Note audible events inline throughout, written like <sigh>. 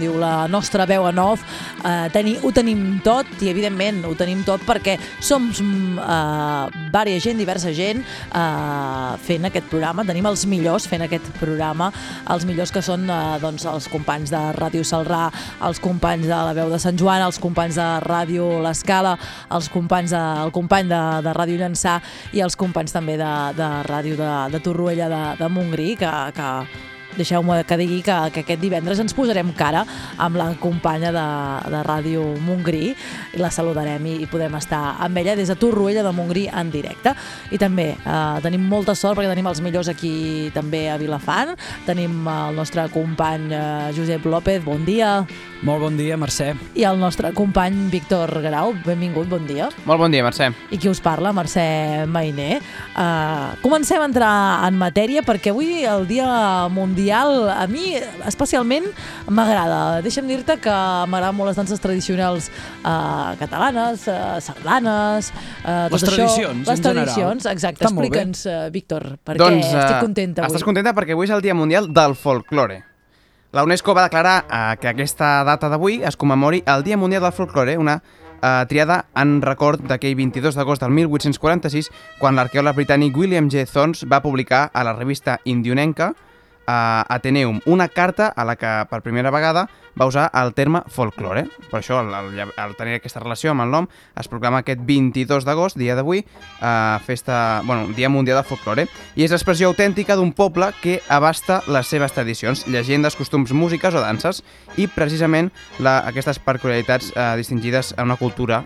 diu la nostra veu en off. Uh, teni, ho tenim tot i, evidentment, ho tenim tot perquè som uh, vària gent, diversa gent, uh, fent aquest programa. Tenim els millors fent aquest programa, els millors que són uh, doncs, els companys de Ràdio Salrà, els companys de la veu de Sant Joan, els companys de Ràdio L'Escala, els companys de, el company de, de Ràdio Llançà i els companys també de, de Ràdio de, de Torroella de, de Montgrí, que, que deixeu-me que digui que, que aquest divendres ens posarem cara amb la companya de, de Ràdio Montgrí i la saludarem i, i podrem estar amb ella des de Torroella de Montgrí en directe. I també eh, tenim molta sort perquè tenim els millors aquí també a Vilafant. Tenim el nostre company eh, Josep López, bon dia. Molt bon dia, Mercè. I el nostre company Víctor Grau, benvingut, bon dia. Molt bon dia, Mercè. I qui us parla, Mercè Mainer. Uh, comencem a entrar en matèria perquè avui el Dia Mundial a mi especialment m'agrada. Deixa'm dir-te que m'agraden molt les danses tradicionals uh, catalanes, uh, sardanes, uh, tot Les això. tradicions, Les en general. tradicions, exacte. Explica'ns, uh, Víctor, per doncs, què estic eh, contenta avui. Estàs contenta perquè avui és el Dia Mundial del Folklore. La UNESCO va declarar eh, que aquesta data d'avui es commemori el Dia Mundial del Folklore, una eh, triada en record d'aquell 22 d'agost del 1846, quan l'arqueòleg britànic William J. Thorns va publicar a la revista indionenca eh, Ateneum una carta a la que per primera vegada va usar el terme folklore. Per això, al, al, al tenir aquesta relació amb el nom, es proclama aquest 22 d'agost, dia d'avui, eh, festa, bueno, Dia Mundial del Folklore, i és l'expressió autèntica d'un poble que abasta les seves tradicions, llegendes, costums, músiques o danses, i precisament la, aquestes peculiaritats eh, distingides a una cultura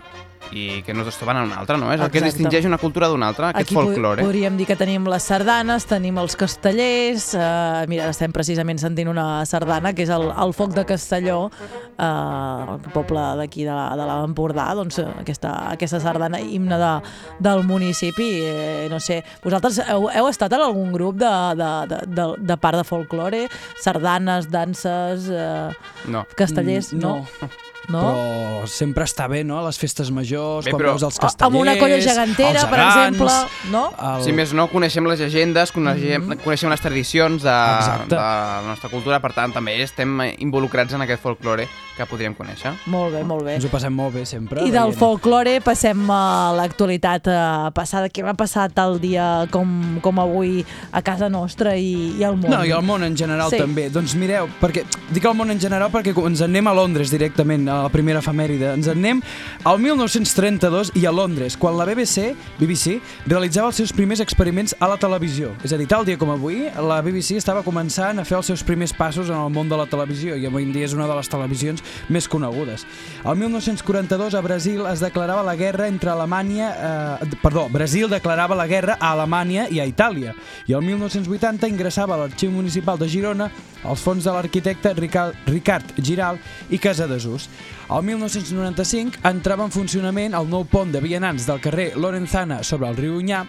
i que no es troben en una altra, no? És el que Exacte. distingeix una cultura d'una altra, aquest Aquí po- folklore. podríem dir que tenim les sardanes, tenim els castellers, eh, mira, estem precisament sentint una sardana, que és el, el foc de Castelló, eh, el poble d'aquí de, la- de l'Empordà, doncs eh, aquesta, aquesta sardana, himne de, del municipi, eh, no sé, vosaltres heu, heu estat en algun grup de, de, de, de, de part de folklore, sardanes, danses, eh, No. castellers, Mm, no? no. No? Però sempre està bé, no? A les festes majors, Bé, quan però- veus els A- castellers... amb una colla gegantera, els per gegants, exemple, no? El... Si més no, coneixem les llegendes, coneixem, coneixem les tradicions de, Exacte. de la nostra cultura, per tant, també estem involucrats en aquest folklore que podríem conèixer. Molt bé, molt bé. Ens ho passem molt bé, sempre. I del folklore passem a l'actualitat eh, passada. Què m'ha passat el dia com, com avui a casa nostra i, i al món? No, i al món en general Sí. també. Doncs mireu, perquè dic el món en general perquè ens en anem a Londres directament, a la primera efemèride. Ens en anem al 1932 i a Londres, quan la BBC, BBC realitzava els seus primers experiments a la televisió. És a dir, tal dia com avui, la BBC estava començant a fer els seus primers passos en el món de la televisió i avui en dia és una de les televisions més conegudes. El 1942 a Brasil es declarava la guerra entre Alemanya... Eh, perdó, Brasil declarava la guerra a Alemanya i a Itàlia. I el 1980 ingressava a l'Arxiu Municipal de Girona els fons de l'arquitecte Ricard, Giral i Casadesús. El 1995 entrava en funcionament el nou pont de vianants del carrer Lorenzana sobre el riu Unyà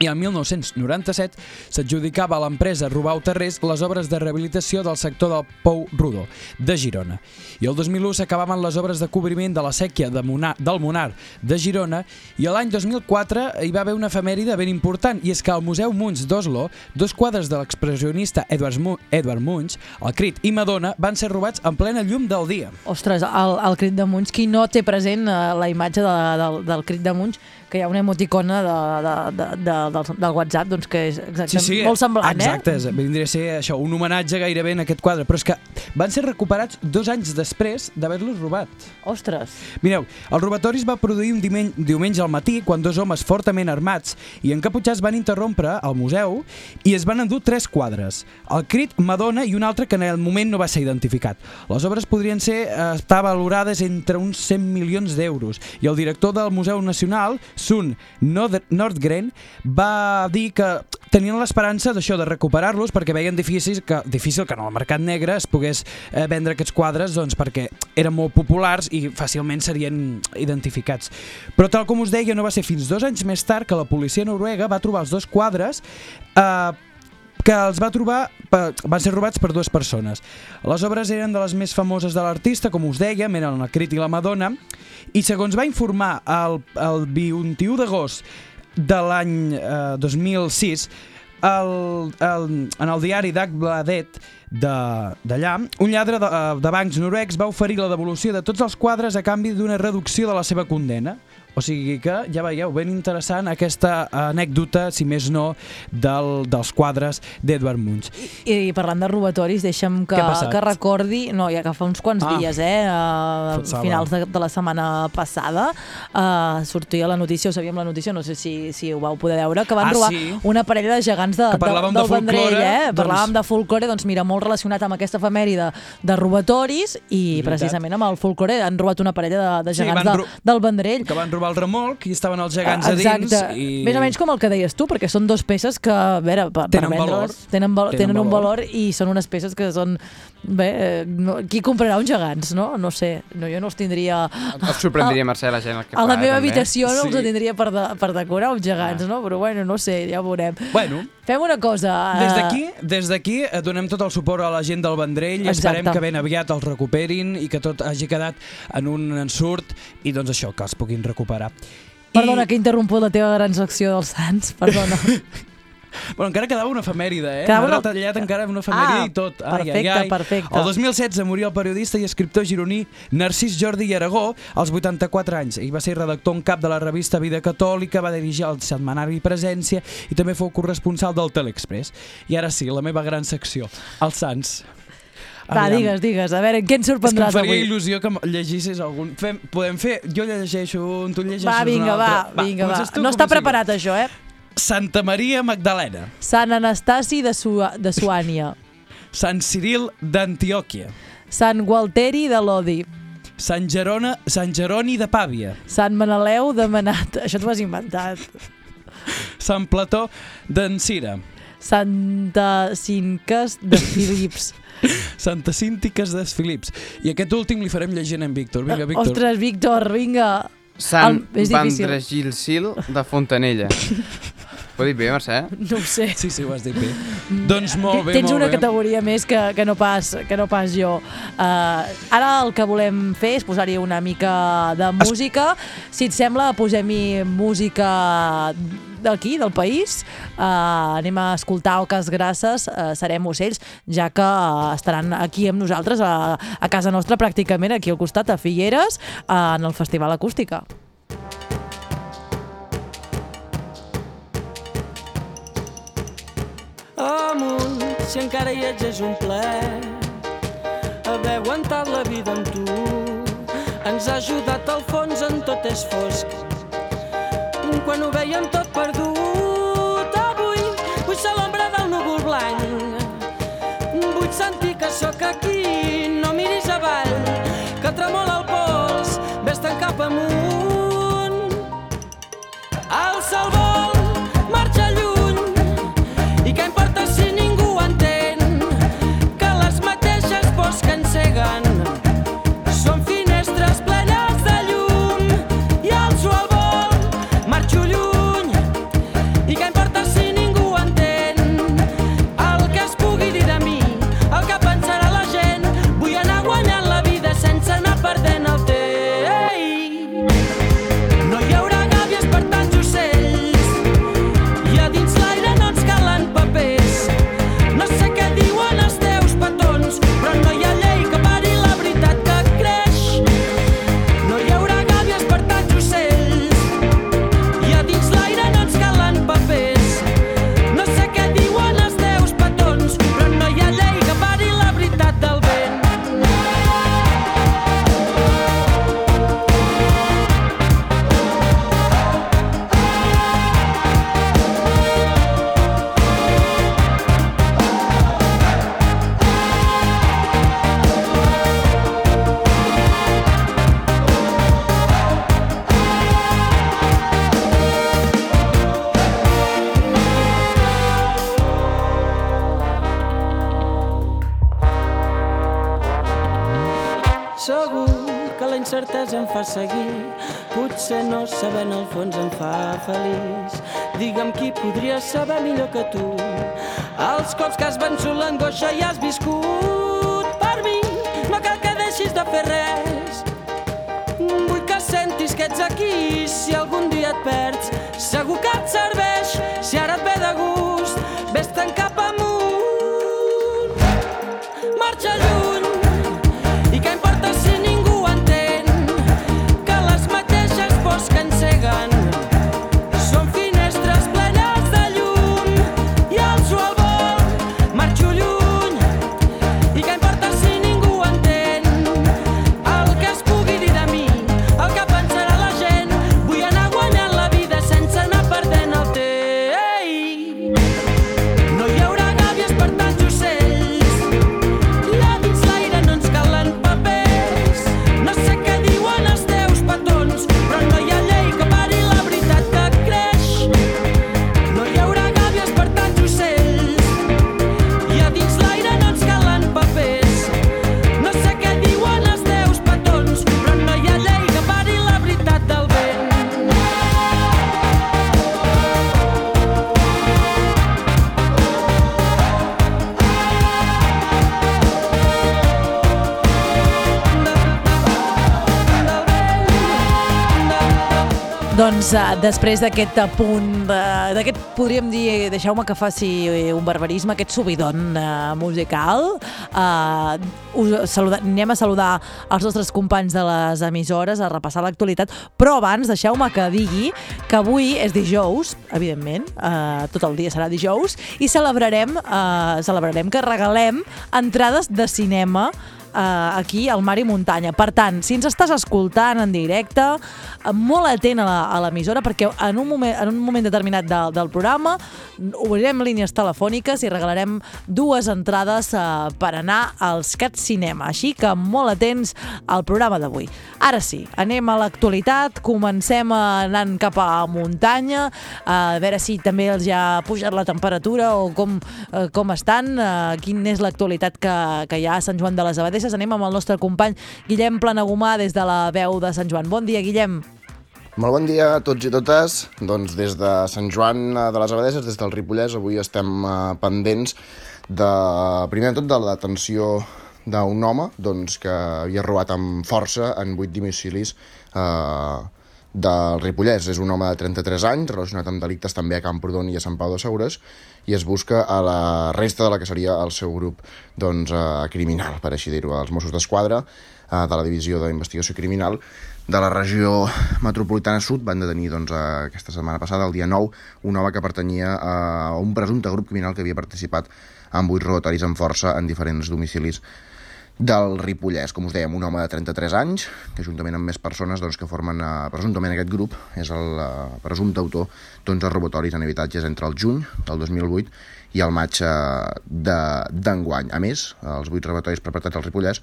i el 1997 s'adjudicava a l'empresa Rubau Terrés les obres de rehabilitació del sector del Pou Rodó, de Girona. I el 2001 s'acabaven les obres de cobriment de la sèquia de Monar, del Monar de Girona i l'any 2004 hi va haver una efemèride ben important i és que al Museu Munch d'Oslo dos quadres de l'expressionista Edward, Mu Edward Munch, el Crit i Madonna, van ser robats en plena llum del dia. Ostres, el, el crit de Munch, qui no té present eh, la imatge de, del, del crit de Munch, que hi ha una emoticona de, de, de, de, del, del WhatsApp, doncs que és exactament molt semblant, exacte, eh? vindria a ser això, un homenatge gairebé en aquest quadre, però és que van ser recuperats dos anys després d'haver-los robat. Ostres, Mireu, el robatori es va produir un dimen- diumenge al matí quan dos homes fortament armats i encaputxats van interrompre el museu i es van endur tres quadres. El crit, Madonna i un altre que en el moment no va ser identificat. Les obres podrien ser eh, estar valorades entre uns 100 milions d'euros i el director del Museu Nacional, Sun Nord- Nordgren, va dir que tenien l'esperança d'això, de recuperar-los, perquè veien difícil que, difícil que en el mercat negre es pogués eh, vendre aquests quadres doncs, perquè eren molt populars i fàcilment serien identificats. Però tal com us deia, no va ser fins dos anys més tard que la policia noruega va trobar els dos quadres eh, que els va trobar, van ser robats per dues persones. Les obres eren de les més famoses de l'artista, com us dèiem, eren la Crit i la Madonna, i segons va informar el, el 21 d'agost de l'any eh, 2006, el, el, en el diari Dagbladet de- d'allà, un lladre de, eh, de bancs noruecs va oferir la devolució de tots els quadres a canvi d'una reducció de la seva condena. O sigui que, ja veieu, ben interessant aquesta anècdota, si més no, del, dels quadres d'Edvard Munch. I, I parlant de robatoris, deixa'm que, que recordi, no, ja que fa uns quants Ah. dies, eh, a Pensava. finals de, de la setmana passada, uh, sortia la notícia, o sabíem la notícia, no sé si, si ho vau poder veure, que van Ah, robar sí? una parella de gegants de, Que parlàvem de, del de Vendrell, eh? doncs- Parlàvem de folklore, doncs mira, molt relacionat amb aquesta efemèride de robatoris i precisament amb el folklore han robat una parella de, de Sí, gegants van de, del Vendrell. Que van robar el remolc i estaven els gegants a Exacte. dins. I... Més o menys com el que deies tu, perquè són dos peces que, a veure, per, Tenen per valor. tenen, val Tenen tenen, un valor. valor i són unes peces que són... Bé, eh, no, qui comprarà uns gegants, no? No sé, no, jo no els tindria... Et sorprendria, Mercè, la gent el que A la meva també. habitació no Sí. els tindria per, de, per decorar uns gegants, no? Però bueno, no sé, ja ho veurem. Bueno, Fem una cosa... Des eh, d'aquí, des d'aquí eh, donem tot el suport a la gent del Vendrell i Exacte. esperem que ben aviat els recuperin i que tot hagi quedat en un ensurt i doncs això, que els puguin recuperar. Perdona que he interromput la teva gran secció dels Sants, perdona. <laughs> Bueno, encara quedava una efemèride, eh? Quedava una- retallat encara una efemèride Ah, i tot. perfecte, perfecte. El 2016 moria el periodista i escriptor gironí Narcís Jordi i Aragó als 84 anys. Ell va ser redactor en cap de la revista Vida Catòlica, va dirigir el setmanari Presència i també fou corresponsal del Teleexpress. I ara sí, la meva gran secció, els Sants. Va, Aviam. digues, digues, a veure, què ens És que em sorprendràs faria avui? il·lusió que llegissis algun... Fem, podem fer... Jo llegeixo un, tu llegeixes Va, vinga, un va, altre. vinga, va. comences tu, No està preparat, això, eh? Santa Maria Magdalena. Sant Anastasi de, Su de Suània. Sant Ciril d'Antioquia. Sant Gualteri de Lodi. Sant, Gerona, Sant Jeroni de Pàvia. Sant Maneleu de Manat. Això t'ho has inventat. Sant Plató d'Encira. Santa Cinques de Philips. Santa Cíntiques de Filips. I aquest últim li farem llegint en Víctor. Vinga, Víctor. Ostres, Víctor, vinga. Sant El-. Vandregilsil de Fontanella. <laughs> Ho he dit bé, Mercè? No ho sé. Sí, sí, ho has dit bé. doncs molt bé, Tens molt una bé. categoria més que, que, no pas, que no pas jo. Uh, ara el que volem fer és posar-hi una mica de música. Si et sembla, posem-hi música d'aquí, del país. Uh, anem a escoltar Oques Grasses, uh, Serem Ocells, ja que uh, estaran aquí amb nosaltres, a, a casa nostra pràcticament, aquí al costat, a Figueres, uh, en el Festival Acústica. amunt, si encara hi ets és un plaer haver aguantat la vida amb tu ens ha ajudat al fons en tot és fosc quan ho veiem tot perdut joias, biscoitos. Uh, després d'aquest punt, uh, d'aquest, podríem dir, deixeu-me que faci eh, un barbarisme, aquest subidon musical, uh, us saluda, anem a saludar els nostres companys de les emissores, a repassar l'actualitat, però abans deixeu-me que digui que avui és dijous, evidentment, uh, tot el dia serà dijous, i celebrarem, uh, celebrarem que regalem entrades de cinema uh, aquí al Mar i Muntanya. Per tant, si ens estàs escoltant en directe, uh, molt atent a l'emissora, perquè en un moment, en un moment determinat de, del programa obrirem línies telefòniques i regalarem dues entrades uh, per anar als Cat Cinema. Així que molt atents al programa d'avui. Ara sí, anem a l'actualitat, comencem anant cap a muntanya, a veure si també els ja ha pujat la temperatura o com, eh, com estan, eh, quin és l'actualitat que, que hi ha a Sant Joan de les Abadesses. Anem amb el nostre company Guillem Planagumà des de la veu de Sant Joan. Bon dia, Guillem. Molt bon dia a tots i totes. Doncs des de Sant Joan eh, de les Abadeses, des del Ripollès, avui estem eh, pendents de, primer de tot de la detenció d'un home doncs, que havia robat amb força en vuit domicilis eh, del Ripollès. És un home de 33 anys, relacionat amb delictes també a Camprodon i a Sant Pau de Segures, i es busca a la resta de la que seria el seu grup doncs, eh, criminal, per així dir-ho, els Mossos d'Esquadra, eh, de la Divisió d'Investigació Criminal, de la regió metropolitana sud van detenir doncs, eh, aquesta setmana passada, el dia 9, un home que pertanyia a un presumpte grup criminal que havia participat en vuit robatoris amb força en diferents domicilis del Ripollès. Com us dèiem, un home de 33 anys, que juntament amb més persones doncs, que formen eh, presumptament aquest grup, és el eh, presumpte autor d'11 robatoris en habitatges entre el juny del 2008 i el maig eh, de- d'enguany. A més, els vuit robatoris perpetrats al Ripollès,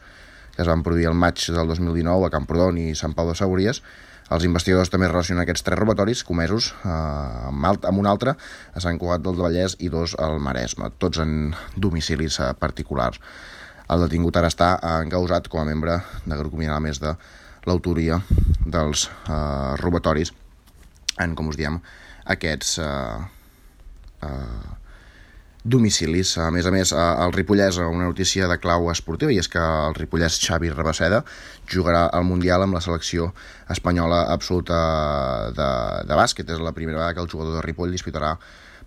que es van produir el maig del 2019 a Camprodon i Sant Pau de Segúries, els investigadors també relacionen aquests tres robatoris comesos eh, amb, alt, amb un altre a Sant Cugat del Vallès i dos al Maresme, tots en domicilis eh, particulars. El detingut ara està encausat com a membre de grup criminal a més de l'autoria dels eh, robatoris en, com us diem, aquests eh, eh, domicilis. A més a més, eh, el Ripollès, una notícia de clau esportiva, i és que el Ripollès Xavi Rabaseda jugarà al Mundial amb la selecció espanyola absoluta de, de bàsquet. És la primera vegada que el jugador de Ripoll disputarà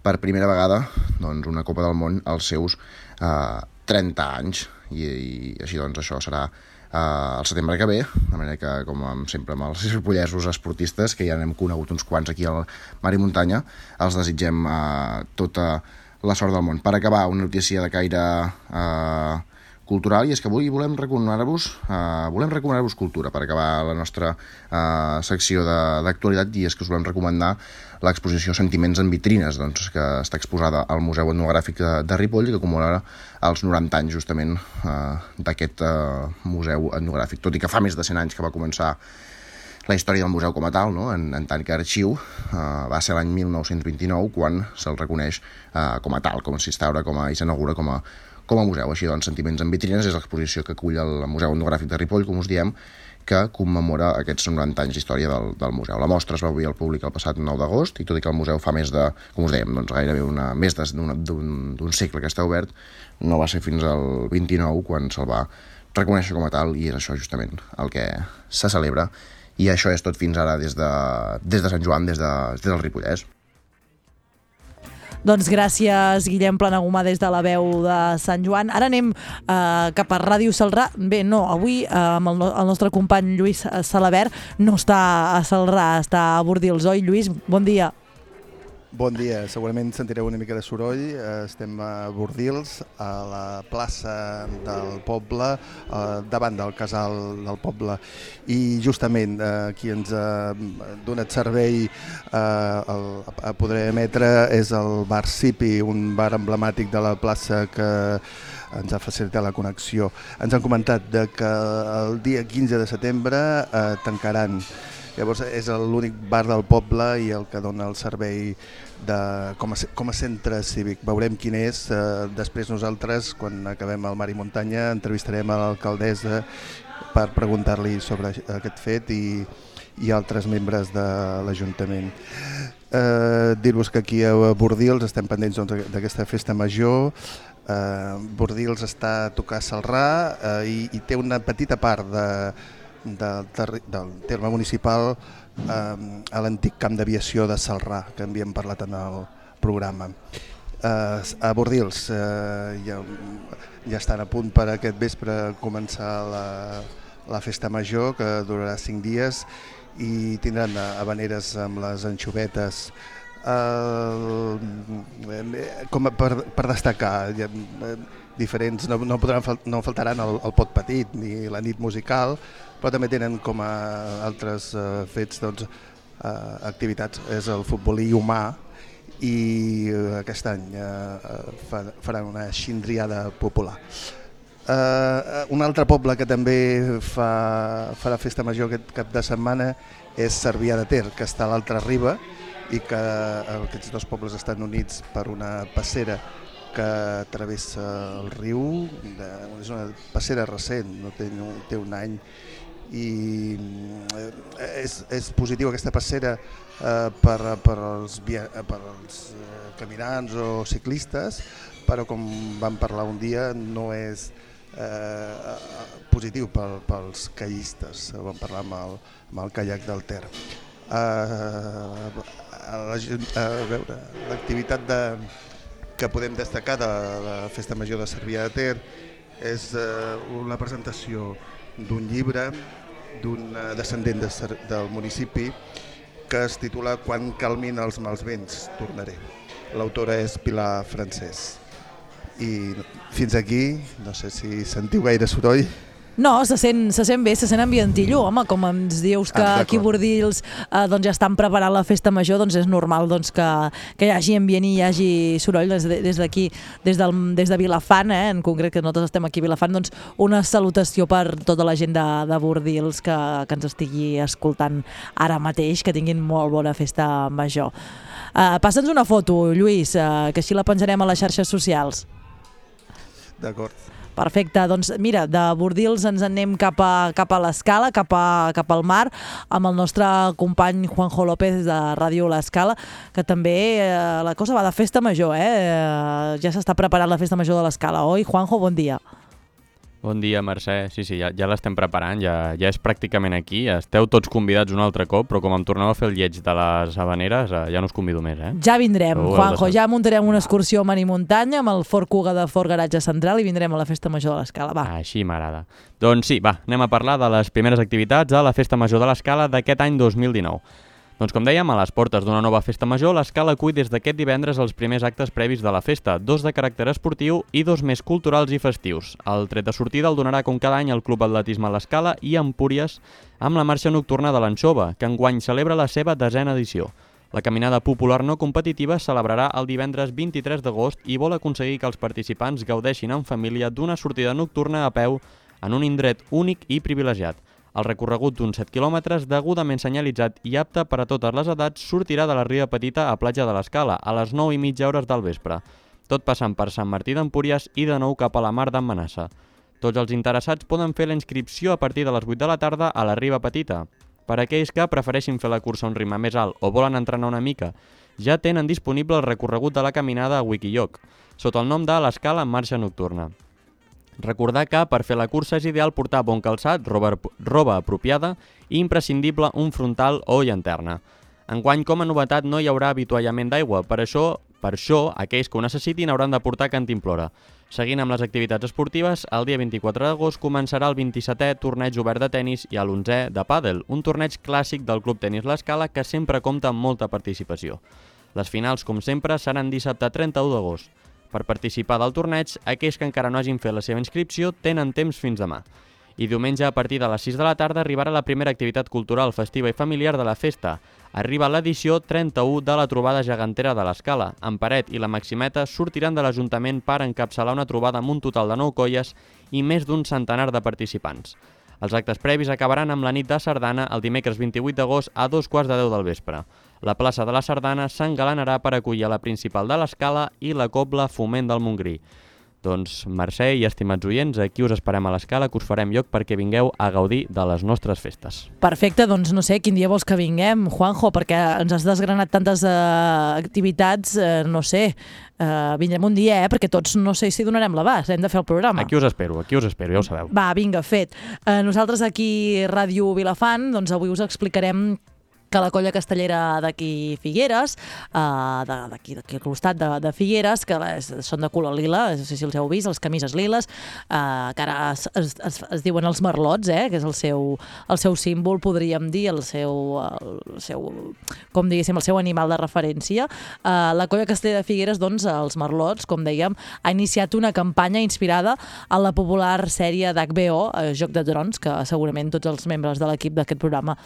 per primera vegada doncs, una Copa del Món als seus eh, 30 anys i, i així doncs això serà eh, el setembre que ve, de manera que com sempre amb els ripollesos esportistes que ja n'hem conegut uns quants aquí al Mar i Muntanya els desitgem eh, tota la sort del món. Per acabar, una notícia de caire eh, cultural i és que avui volem recomanar-vos eh, volem recomanar-vos cultura per acabar la nostra eh, secció d'actualitat i és que us volem recomanar l'exposició Sentiments en vitrines doncs, que està exposada al Museu Etnogràfic de, de Ripoll i que comemora els 90 anys justament eh, d'aquest eh, museu etnogràfic tot i que fa més de 100 anys que va començar la història del museu com a tal, no? en, en tant que arxiu, eh, va ser l'any 1929 quan se'l reconeix eh, com a tal, com s'instaura com a, i s'inaugura com a, com a museu. Així doncs, Sentiments en vitrines és l'exposició que acull el Museu Etnogràfic de Ripoll, com us diem, que commemora aquests 90 anys d'història del, del museu. La mostra es va obrir al públic el passat 9 d'agost i tot i que el museu fa més de, com us dèiem, doncs gairebé una, més d'un segle que està obert, no va ser fins al 29 quan se'l va reconèixer com a tal i és això justament el que se celebra i això és tot fins ara des de, des de Sant Joan, des, de, des del Ripollès. Doncs gràcies, Guillem Planagumà, des de la veu de Sant Joan. Ara anem eh, cap a Ràdio Salrà. Bé, no, avui eh, amb el, el nostre company Lluís Salabert no està a Salrà, està a Bordils, oi, Lluís? Bon dia. Bon dia, segurament sentireu una mica de soroll. Estem a Bordils, a la plaça del poble, eh, davant del casal del poble. I justament eh, qui ens ha donat servei eh, a poder emetre és el bar Sipi, un bar emblemàtic de la plaça que ens ha facilitat la connexió. Ens han comentat de que el dia 15 de setembre tancaran Llavors és l'únic bar del poble i el que dona el servei de, com, a, com a centre cívic. Veurem quin és. Eh, després nosaltres, quan acabem al Mar i Muntanya, entrevistarem a l'alcaldessa per preguntar-li sobre aquest fet i, i altres membres de l'Ajuntament. Eh, Dir-vos que aquí a Bordils estem pendents doncs, d'aquesta doncs, festa major, eh, Bordils està a tocar Salrà eh, i, i té una petita part de, del, del terme municipal eh, a l'antic camp d'aviació de Salrà, que havíem parlat en el programa. Eh, a Bordils eh, ja, ja estan a punt per aquest vespre començar la, la festa major, que durarà cinc dies, i tindran habaneres amb les anxovetes eh, com a per, per destacar ja, diferents, no, no, podran, no faltaran el, el pot petit ni la nit musical, però també tenen com a altres uh, fets doncs, uh, activitats, és el futbolí humà i uh, aquest any uh, faran una xindriada popular. Uh, un altre poble que també fa, farà festa major aquest cap de setmana és Cervià de Ter, que està a l'altra riba i que aquests dos pobles estan units per una passera que travessa el riu, de, és una passera recent, no té, no, té un any, i eh, és, és positiu aquesta passera eh, per, per, als, per als eh, caminants o ciclistes, però com vam parlar un dia no és eh, positiu pel, pels caillistes, vam parlar amb el, amb el caiac del Ter. Eh, a, a, a veure, l'activitat de, que podem destacar de la Festa Major de Cervià de Ter és eh, una presentació d'un llibre d'un eh, descendent de, del municipi que es titula Quan calmin els mals vents, tornaré. L'autora és Pilar Francès. I fins aquí, no sé si sentiu gaire soroll, no, se sent, se sent bé, se sent ambientillo, home, com ens dius que ah, aquí a Bordils eh, doncs ja estan preparant la festa major, doncs és normal doncs, que, que hi hagi ambient i hi hagi soroll des d'aquí, des, del, des de Vilafant, eh, en concret que nosaltres estem aquí a Vilafant, doncs una salutació per tota la gent de, de Bordils que, que ens estigui escoltant ara mateix, que tinguin molt bona festa major. Uh, Passa'ns una foto, Lluís, uh, que així la penjarem a les xarxes socials. D'acord. Perfecte, doncs mira, de Bordils ens anem cap a, cap a l'escala, cap, a, cap al mar, amb el nostre company Juanjo López de Ràdio L'Escala, que també eh, la cosa va de festa major, eh? ja s'està preparant la festa major de l'Escala, oi? Juanjo, bon dia. Bon dia, Mercè. Sí, sí, ja, ja l'estem preparant, ja, ja és pràcticament aquí. Esteu tots convidats un altre cop, però com em torneu a fer el lleig de les habaneres, eh, ja no us convido més, eh? Ja vindrem, Segur, Juanjo, ja muntarem una excursió a Mani Muntanya amb el Fort Cuga de Fort Garatge Central i vindrem a la Festa Major de l'Escala, va. Així m'agrada. Doncs sí, va, anem a parlar de les primeres activitats a la Festa Major de l'Escala d'aquest any 2019. Doncs com dèiem, a les portes d'una nova festa major, l'Escala acull des d'aquest divendres els primers actes previs de la festa, dos de caràcter esportiu i dos més culturals i festius. El tret de sortida el donarà com cada any el Club Atletisme a l'Escala i Empúries amb la marxa nocturna de l'Anxova, que enguany celebra la seva desena edició. La caminada popular no competitiva celebrarà el divendres 23 d'agost i vol aconseguir que els participants gaudeixin en família d'una sortida nocturna a peu en un indret únic i privilegiat. El recorregut d'uns 7 quilòmetres, degudament senyalitzat i apte per a totes les edats, sortirà de la Ria Petita a Platja de l'Escala a les 9 i mitja hores del vespre. tot passant per Sant Martí d'Empúries i de nou cap a la mar d'Emmanassa. Tots els interessats poden fer la inscripció a partir de les 8 de la tarda a la Riba Petita. Per aquells que prefereixin fer la cursa a un ritme més alt o volen entrenar una mica, ja tenen disponible el recorregut de la caminada a Wikiyoc, sota el nom de l'Escala en marxa nocturna. Recordar que per fer la cursa és ideal portar bon calçat, roba, roba apropiada i imprescindible un frontal o llanterna. Enguany, com a novetat, no hi haurà avituallament d'aigua, per això, per això, aquells que ho necessitin hauran de portar cantimplora. Seguint amb les activitats esportives, el dia 24 d'agost començarà el 27è torneig obert de tennis i l'11è de pàdel, un torneig clàssic del Club Tenis L'Escala que sempre compta amb molta participació. Les finals, com sempre, seran dissabte 31 d'agost. Per participar del torneig, aquells que encara no hagin fet la seva inscripció tenen temps fins demà. I diumenge, a partir de les 6 de la tarda, arribarà la primera activitat cultural, festiva i familiar de la festa. Arriba l'edició 31 de la trobada gegantera de l'Escala. En Paret i la Maximeta sortiran de l'Ajuntament per encapçalar una trobada amb un total de 9 colles i més d'un centenar de participants. Els actes previs acabaran amb la nit de sardana el dimecres 28 d'agost a dos quarts de 10 del vespre. La plaça de la Sardana s'engalanarà per acollir la principal de l'Escala i la Cobla Foment del Montgrí. Doncs, Mercè i estimats oients, aquí us esperem a l'escala, que us farem lloc perquè vingueu a gaudir de les nostres festes. Perfecte, doncs no sé, quin dia vols que vinguem, Juanjo, perquè ens has desgranat tantes uh, activitats, uh, no sé, uh, vindrem un dia, eh, perquè tots no sé si donarem l'abast, hem de fer el programa. Aquí us espero, aquí us espero, ja ho sabeu. Va, vinga, fet. Uh, nosaltres aquí, Ràdio Vilafant, doncs avui us explicarem que la colla castellera d'aquí Figueres, uh, d'aquí al costat de, de Figueres, que les, són de color lila, no sé si els heu vist, les camises liles, uh, que ara es, es, es, es diuen els merlots, eh, que és el seu, el seu símbol, podríem dir, el seu, el seu, com diguéssim, el seu animal de referència. Uh, la colla castellera de Figueres, doncs, els merlots, com dèiem, ha iniciat una campanya inspirada a la popular sèrie d'HBO, Joc de Drons, que segurament tots els membres de l'equip d'aquest programa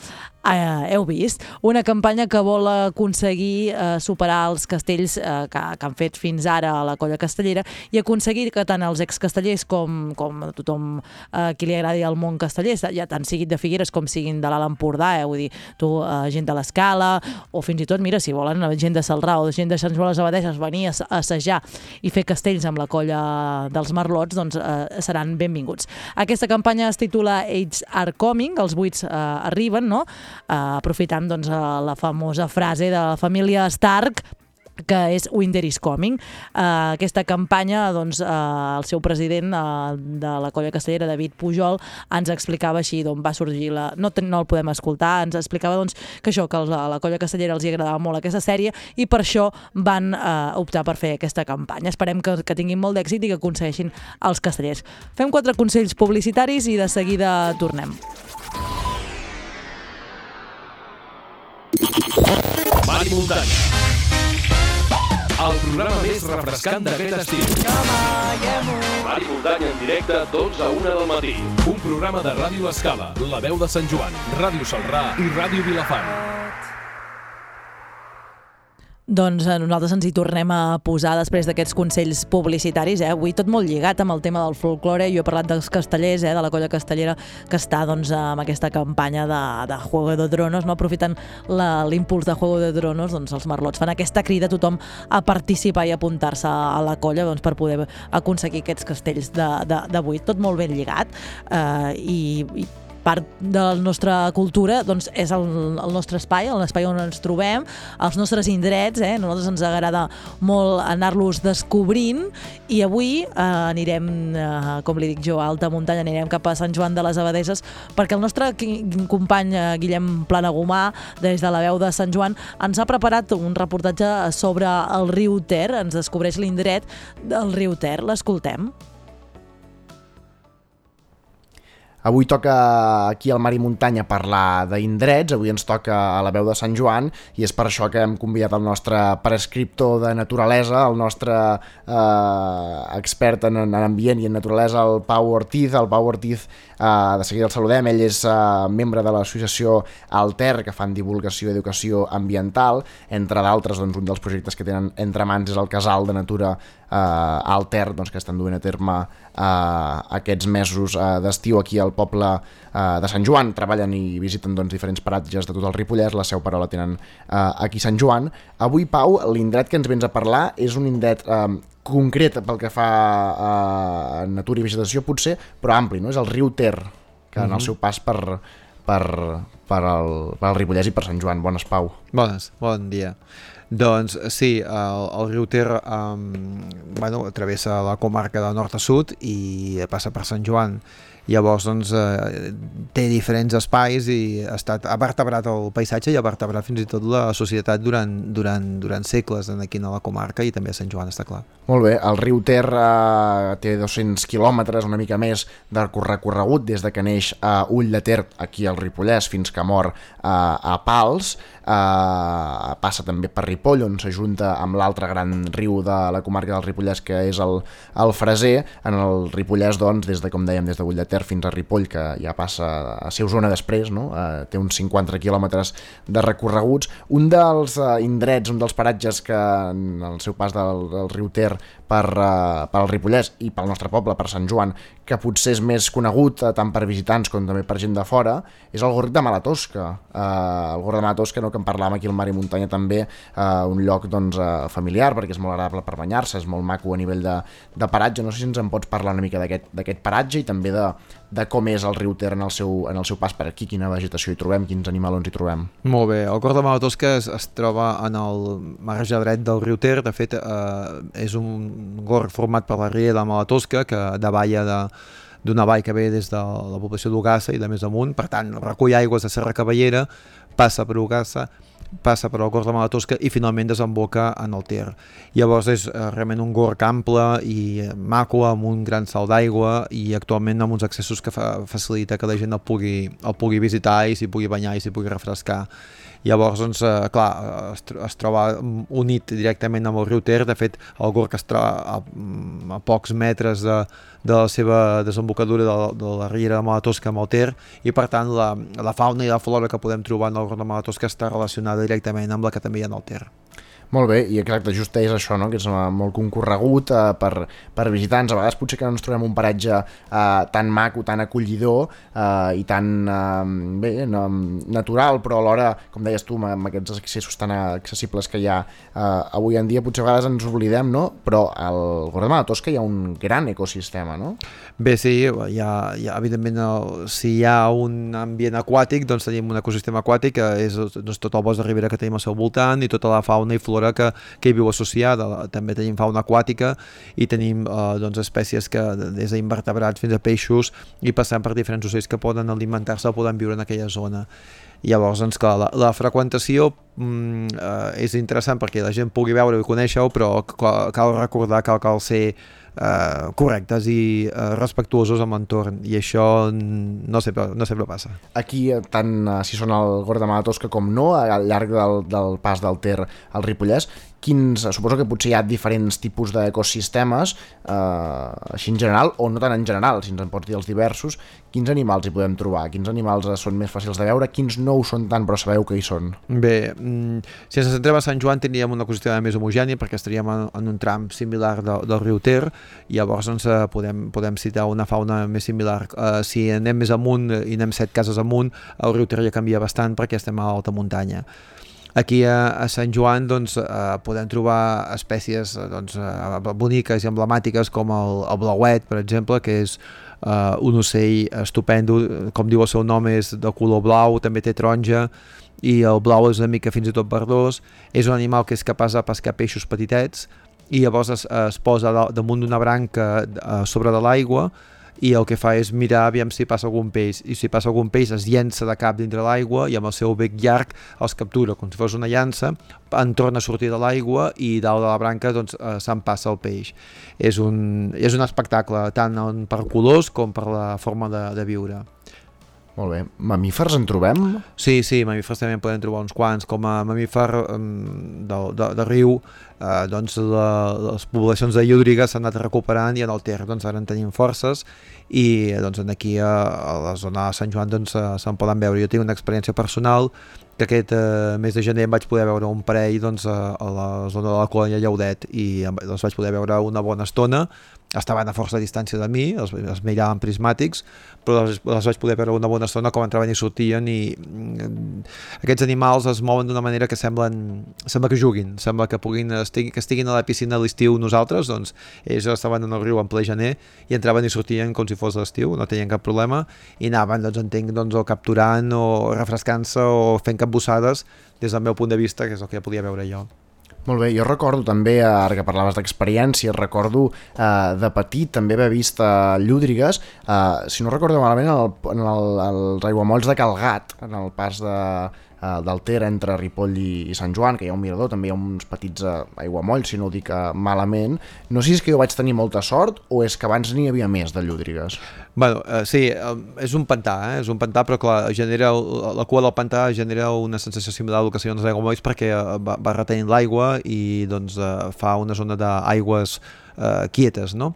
uh, heu vist, una campanya que vol aconseguir eh, superar els castells eh, que, que han fet fins ara a la colla castellera i aconseguir que tant els excastellers com, com a tothom eh, qui li agradi el món casteller, ja tant siguin de Figueres com siguin de l'Alt Empordà, eh, vull dir, tu, eh, gent de l'Escala, o fins i tot, mira, si volen gent de Salrà o gent de Sant Joan les Abadeses venir a assajar i fer castells amb la colla dels Marlots, doncs eh, seran benvinguts. Aquesta campanya es titula Age Are Coming, els buits eh, arriben, no? Eh, aprofitant doncs, la famosa frase de la família Stark que és Winter is Coming. Uh, aquesta campanya, doncs, uh, el seu president uh, de la colla castellera, David Pujol, ens explicava així d'on va sorgir la... No, no el podem escoltar, ens explicava doncs, que això, que a la colla castellera els hi agradava molt aquesta sèrie i per això van uh, optar per fer aquesta campanya. Esperem que, que tinguin molt d'èxit i que aconsegueixin els castellers. Fem quatre consells publicitaris i de seguida tornem. Mari Muntanya. El programa més refrescant d'aquest estiu. Mari Muntanya en directe, 12 a 1 del matí. Un programa de Ràdio Escala, La Veu de Sant Joan, Ràdio Salrà i Ràdio Vilafant. Doncs eh, nosaltres ens hi tornem a posar després d'aquests consells publicitaris, eh? avui tot molt lligat amb el tema del folklore, jo he parlat dels castellers, eh? de la colla castellera que està doncs, amb aquesta campanya de, de Juego de Dronos, no? aprofitant l'impuls de Juego de Dronos, doncs els marlots fan aquesta crida a tothom a participar i apuntar-se a la colla doncs, per poder aconseguir aquests castells d'avui, tot molt ben lligat eh, i, i part de la nostra cultura doncs, és el, el nostre espai, l'espai on ens trobem, els nostres indrets, eh? nosaltres ens agrada molt anar-los descobrint i avui eh, anirem, eh, com li dic jo, a alta muntanya, anirem cap a Sant Joan de les Abadeses perquè el nostre company eh, Guillem Planagumà, des de la veu de Sant Joan, ens ha preparat un reportatge sobre el riu Ter, ens descobreix l'indret del riu Ter, l'escoltem. Avui toca aquí al Mar i Muntanya parlar d'indrets, avui ens toca a la veu de Sant Joan i és per això que hem convidat el nostre prescriptor de naturalesa, el nostre eh, expert en, en ambient i en naturalesa, el Pau Ortiz. El Pau Ortiz, eh, de seguida el saludem, ell és eh, membre de l'associació Alter, que fan divulgació i educació ambiental, entre d'altres, doncs, un dels projectes que tenen entre mans és el Casal de Natura eh, Alter, doncs, que estan duent a terme eh, aquests mesos eh, d'estiu aquí al poble eh, de Sant Joan, treballen i visiten doncs, diferents paratges de tot el Ripollès, la seu però la tenen eh, aquí Sant Joan. Avui, Pau, l'indret que ens vens a parlar és un indret eh, concret pel que fa a natura i vegetació potser, però ampli, no? És el riu Ter, que en el seu pas per, per, per, el, per el Ripollès i per Sant Joan. Bones, Pau. Bones, bon dia. Doncs sí, el, el riu Ter um, bueno, travessa la comarca de nord a sud i passa per Sant Joan llavors doncs, eh, té diferents espais i ha estat ha vertebrat el paisatge i ha vertebrat fins i tot la societat durant, durant, durant segles en aquí a la comarca i també a Sant Joan, està clar. Molt bé, el riu Ter eh, té 200 quilòmetres, una mica més de recorregut des de que neix a Ull de Ter, aquí al Ripollès, fins que mor eh, a Pals, eh, passa també per Ripoll, on s'ajunta amb l'altre gran riu de la comarca del Ripollès, que és el, el Freser, en el Ripollès, doncs, des de, com dèiem, des de Ull de Ter Ter fins a Ripoll, que ja passa a ser Osona després, no? eh, té uns 50 quilòmetres de recorreguts. Un dels eh, indrets, un dels paratges que en el seu pas del, del riu Ter per, uh, per al Ripollès i pel nostre poble, per Sant Joan, que potser és més conegut uh, tant per visitants com també per gent de fora, és el Gorg de Malatosca. Uh, el Gorg de Malatosca, no, que en parlàvem aquí al Mar i Muntanya també, uh, un lloc doncs, uh, familiar perquè és molt agradable per banyar-se, és molt maco a nivell de, de paratge. No sé si ens en pots parlar una mica d'aquest paratge i també de, de com és el riu Ter en el, seu, en el seu pas per aquí, quina vegetació hi trobem, quins animalons hi trobem. Molt bé, el Gorg de Malatosca es, es troba en el marge dret del riu Ter, de fet eh, és un gorg format per la riera de Malatosca, que davalla de, d'una vall que ve des de la població d'Ugassa i de més amunt, per tant recull aigües de Serra Cavallera, passa per Ugassa, passa per el gorg de Malatosca i finalment desemboca en el Ter. Llavors és eh, realment un gorg ample i maco amb un gran salt d'aigua i actualment amb uns accessos que fa, facilita que la gent el pugui, el pugui visitar i s'hi pugui banyar i s'hi pugui refrescar. Llavors, doncs, eh, clar, es, es troba unit directament amb el riu Ter, de fet, el Gorg es troba a, a pocs metres de, de la seva desembocadura de, de la riera de Malatosca amb el Ter i per tant la, la fauna i la flora que podem trobar en el Gorg de Malatosca està relacionada directament amb la que també hi ha en el Ter. Molt bé, i exacte, just és això, no? que és molt concorregut eh, per, per visitants. A vegades potser que no ens trobem un paratge eh, tan maco, tan acollidor eh, i tan eh, bé, no, natural, però alhora, com deies tu, amb aquests accessos tan accessibles que hi ha eh, avui en dia, potser a vegades ens oblidem, no? però al Gorda de Tosca hi ha un gran ecosistema, no? Bé, sí, hi ha, hi ha evidentment, el, si hi ha un ambient aquàtic, doncs tenim un ecosistema aquàtic que és doncs, tot el bosc de Ribera que tenim al seu voltant i tota la fauna i flora flora que, que hi viu associada. També tenim fauna aquàtica i tenim eh, doncs, espècies que des d'invertebrats fins a peixos i passant per diferents ocells que poden alimentar-se o poden viure en aquella zona. Llavors, doncs, clar, la, la freqüentació mm, eh, és interessant perquè la gent pugui veure i conèixer-ho, però cal, cal recordar que cal, ser eh, correctes i eh, respectuosos amb l'entorn i això no sempre, no sempre passa. Aquí, eh, tant eh, si són al Gorg de Malatosca com no, al llarg del, del pas del Ter al Ripollès, quins, suposo que potser hi ha diferents tipus d'ecosistemes, eh, així en general, o no tant en general, si ens en pots dir els diversos, quins animals hi podem trobar? Quins animals són més fàcils de veure? Quins no ho són tant, però sabeu que hi són? Bé, mm, si ens centrem a Sant Joan tindríem un ecosistema més homogènia perquè estaríem en, en un tram similar de, del riu Ter, i llavors doncs, eh, podem, podem citar una fauna més similar. Eh, si anem més amunt i anem set cases amunt, el riu Ter ja canvia bastant perquè estem a alta muntanya. Aquí a, a Sant Joan doncs, eh, podem trobar espècies eh, doncs, eh, boniques i emblemàtiques com el, el blauet, per exemple, que és eh, un ocell estupendo, com diu el seu nom és de color blau, també té taronja, i el blau és una mica fins i tot verdós, és un animal que és capaç de pescar peixos petitets, i llavors es, es posa damunt d'una branca a sobre de l'aigua i el que fa és mirar aviam si passa algun peix i si passa algun peix es llença de cap dintre l'aigua i amb el seu bec llarg els captura com si fos una llança en torna a sortir de l'aigua i dalt de la branca doncs, eh, se'n passa el peix. És un, és un espectacle tant per colors com per la forma de, de viure molt bé. Mamífers en trobem? Sí, sí, mamífers també en podem trobar uns quants. Com a mamífer um, de, de, de riu, eh, doncs la, les poblacions de llúdriga s'han anat recuperant i en el Ter doncs, ara en tenim forces i doncs, aquí a, a la zona de Sant Joan doncs, se'n poden veure. Jo tinc una experiència personal que aquest eh, mes de gener em vaig poder veure un parell doncs, a, a la zona de la colònia Llaudet i doncs, vaig poder veure una bona estona estaven a força distància de mi, els, els miraven prismàtics, però les, les vaig poder veure una bona estona com entraven i sortien i mm, aquests animals es mouen d'una manera que semblen, sembla que juguin, sembla que puguin estigui, que estiguin a la piscina a l'estiu nosaltres, doncs ells estaven en el riu en ple gener i entraven i sortien com si fos l'estiu, no tenien cap problema i anaven, doncs entenc, doncs, o capturant o refrescant-se o fent capbussades des del meu punt de vista, que és el que ja podia veure jo. Molt bé, jo recordo també, ara que parlaves d'experiència, recordo eh, de petit també haver vist eh, llúdrigues, eh, si no recordo malament, en, el, en el, els aiguamolls de Calgat, en el pas de, eh, del Ter entre Ripoll i, i Sant Joan, que hi ha un mirador, també hi ha uns petits eh, aiguamolls, si no ho dic eh, malament. No sé si és que jo vaig tenir molta sort o és que abans n'hi havia més de llúdrigues. Bueno, eh, sí, eh, és un pantà, eh? és un pantà, però clar, genera, la cua del pantà genera una sensació similar al que serien els aiguamolls perquè eh, va, va retenint l'aigua i doncs eh, fa una zona d'aigües eh, quietes, no?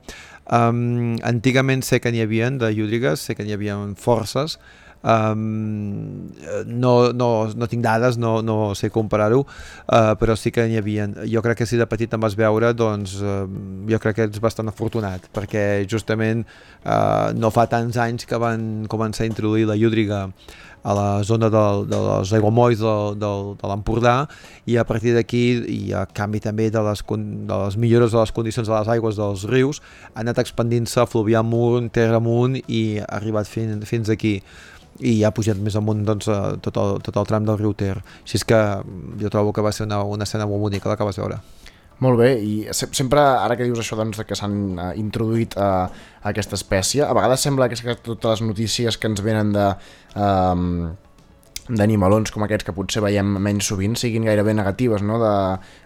Um, antigament sé que n'hi havia de llúdrigues, sé que n'hi havia forces, Um, no, no, no tinc dades, no, no sé comparar-ho, uh, però sí que n'hi havia. Jo crec que si de petit em vas veure, doncs uh, jo crec que ets bastant afortunat, perquè justament uh, no fa tants anys que van començar a introduir la llúdriga a la zona de, de les aiguamolls de, de, de l'Empordà i a partir d'aquí i a canvi també de les, de les millores de les condicions de les aigües dels rius ha anat expandint-se fluvià amunt, terra amunt i ha arribat fins, fins aquí i ha pujat més amunt doncs, tot, el, tot el tram del riu Ter. Així és que jo trobo que va ser una, una escena molt bonica la que vas veure. Molt bé, i sempre, ara que dius això doncs, que s'han uh, introduït uh, aquesta espècie, a vegades sembla que, totes les notícies que ens venen de... Uh, d'animalons com aquests que potser veiem menys sovint siguin gairebé negatives, no? De,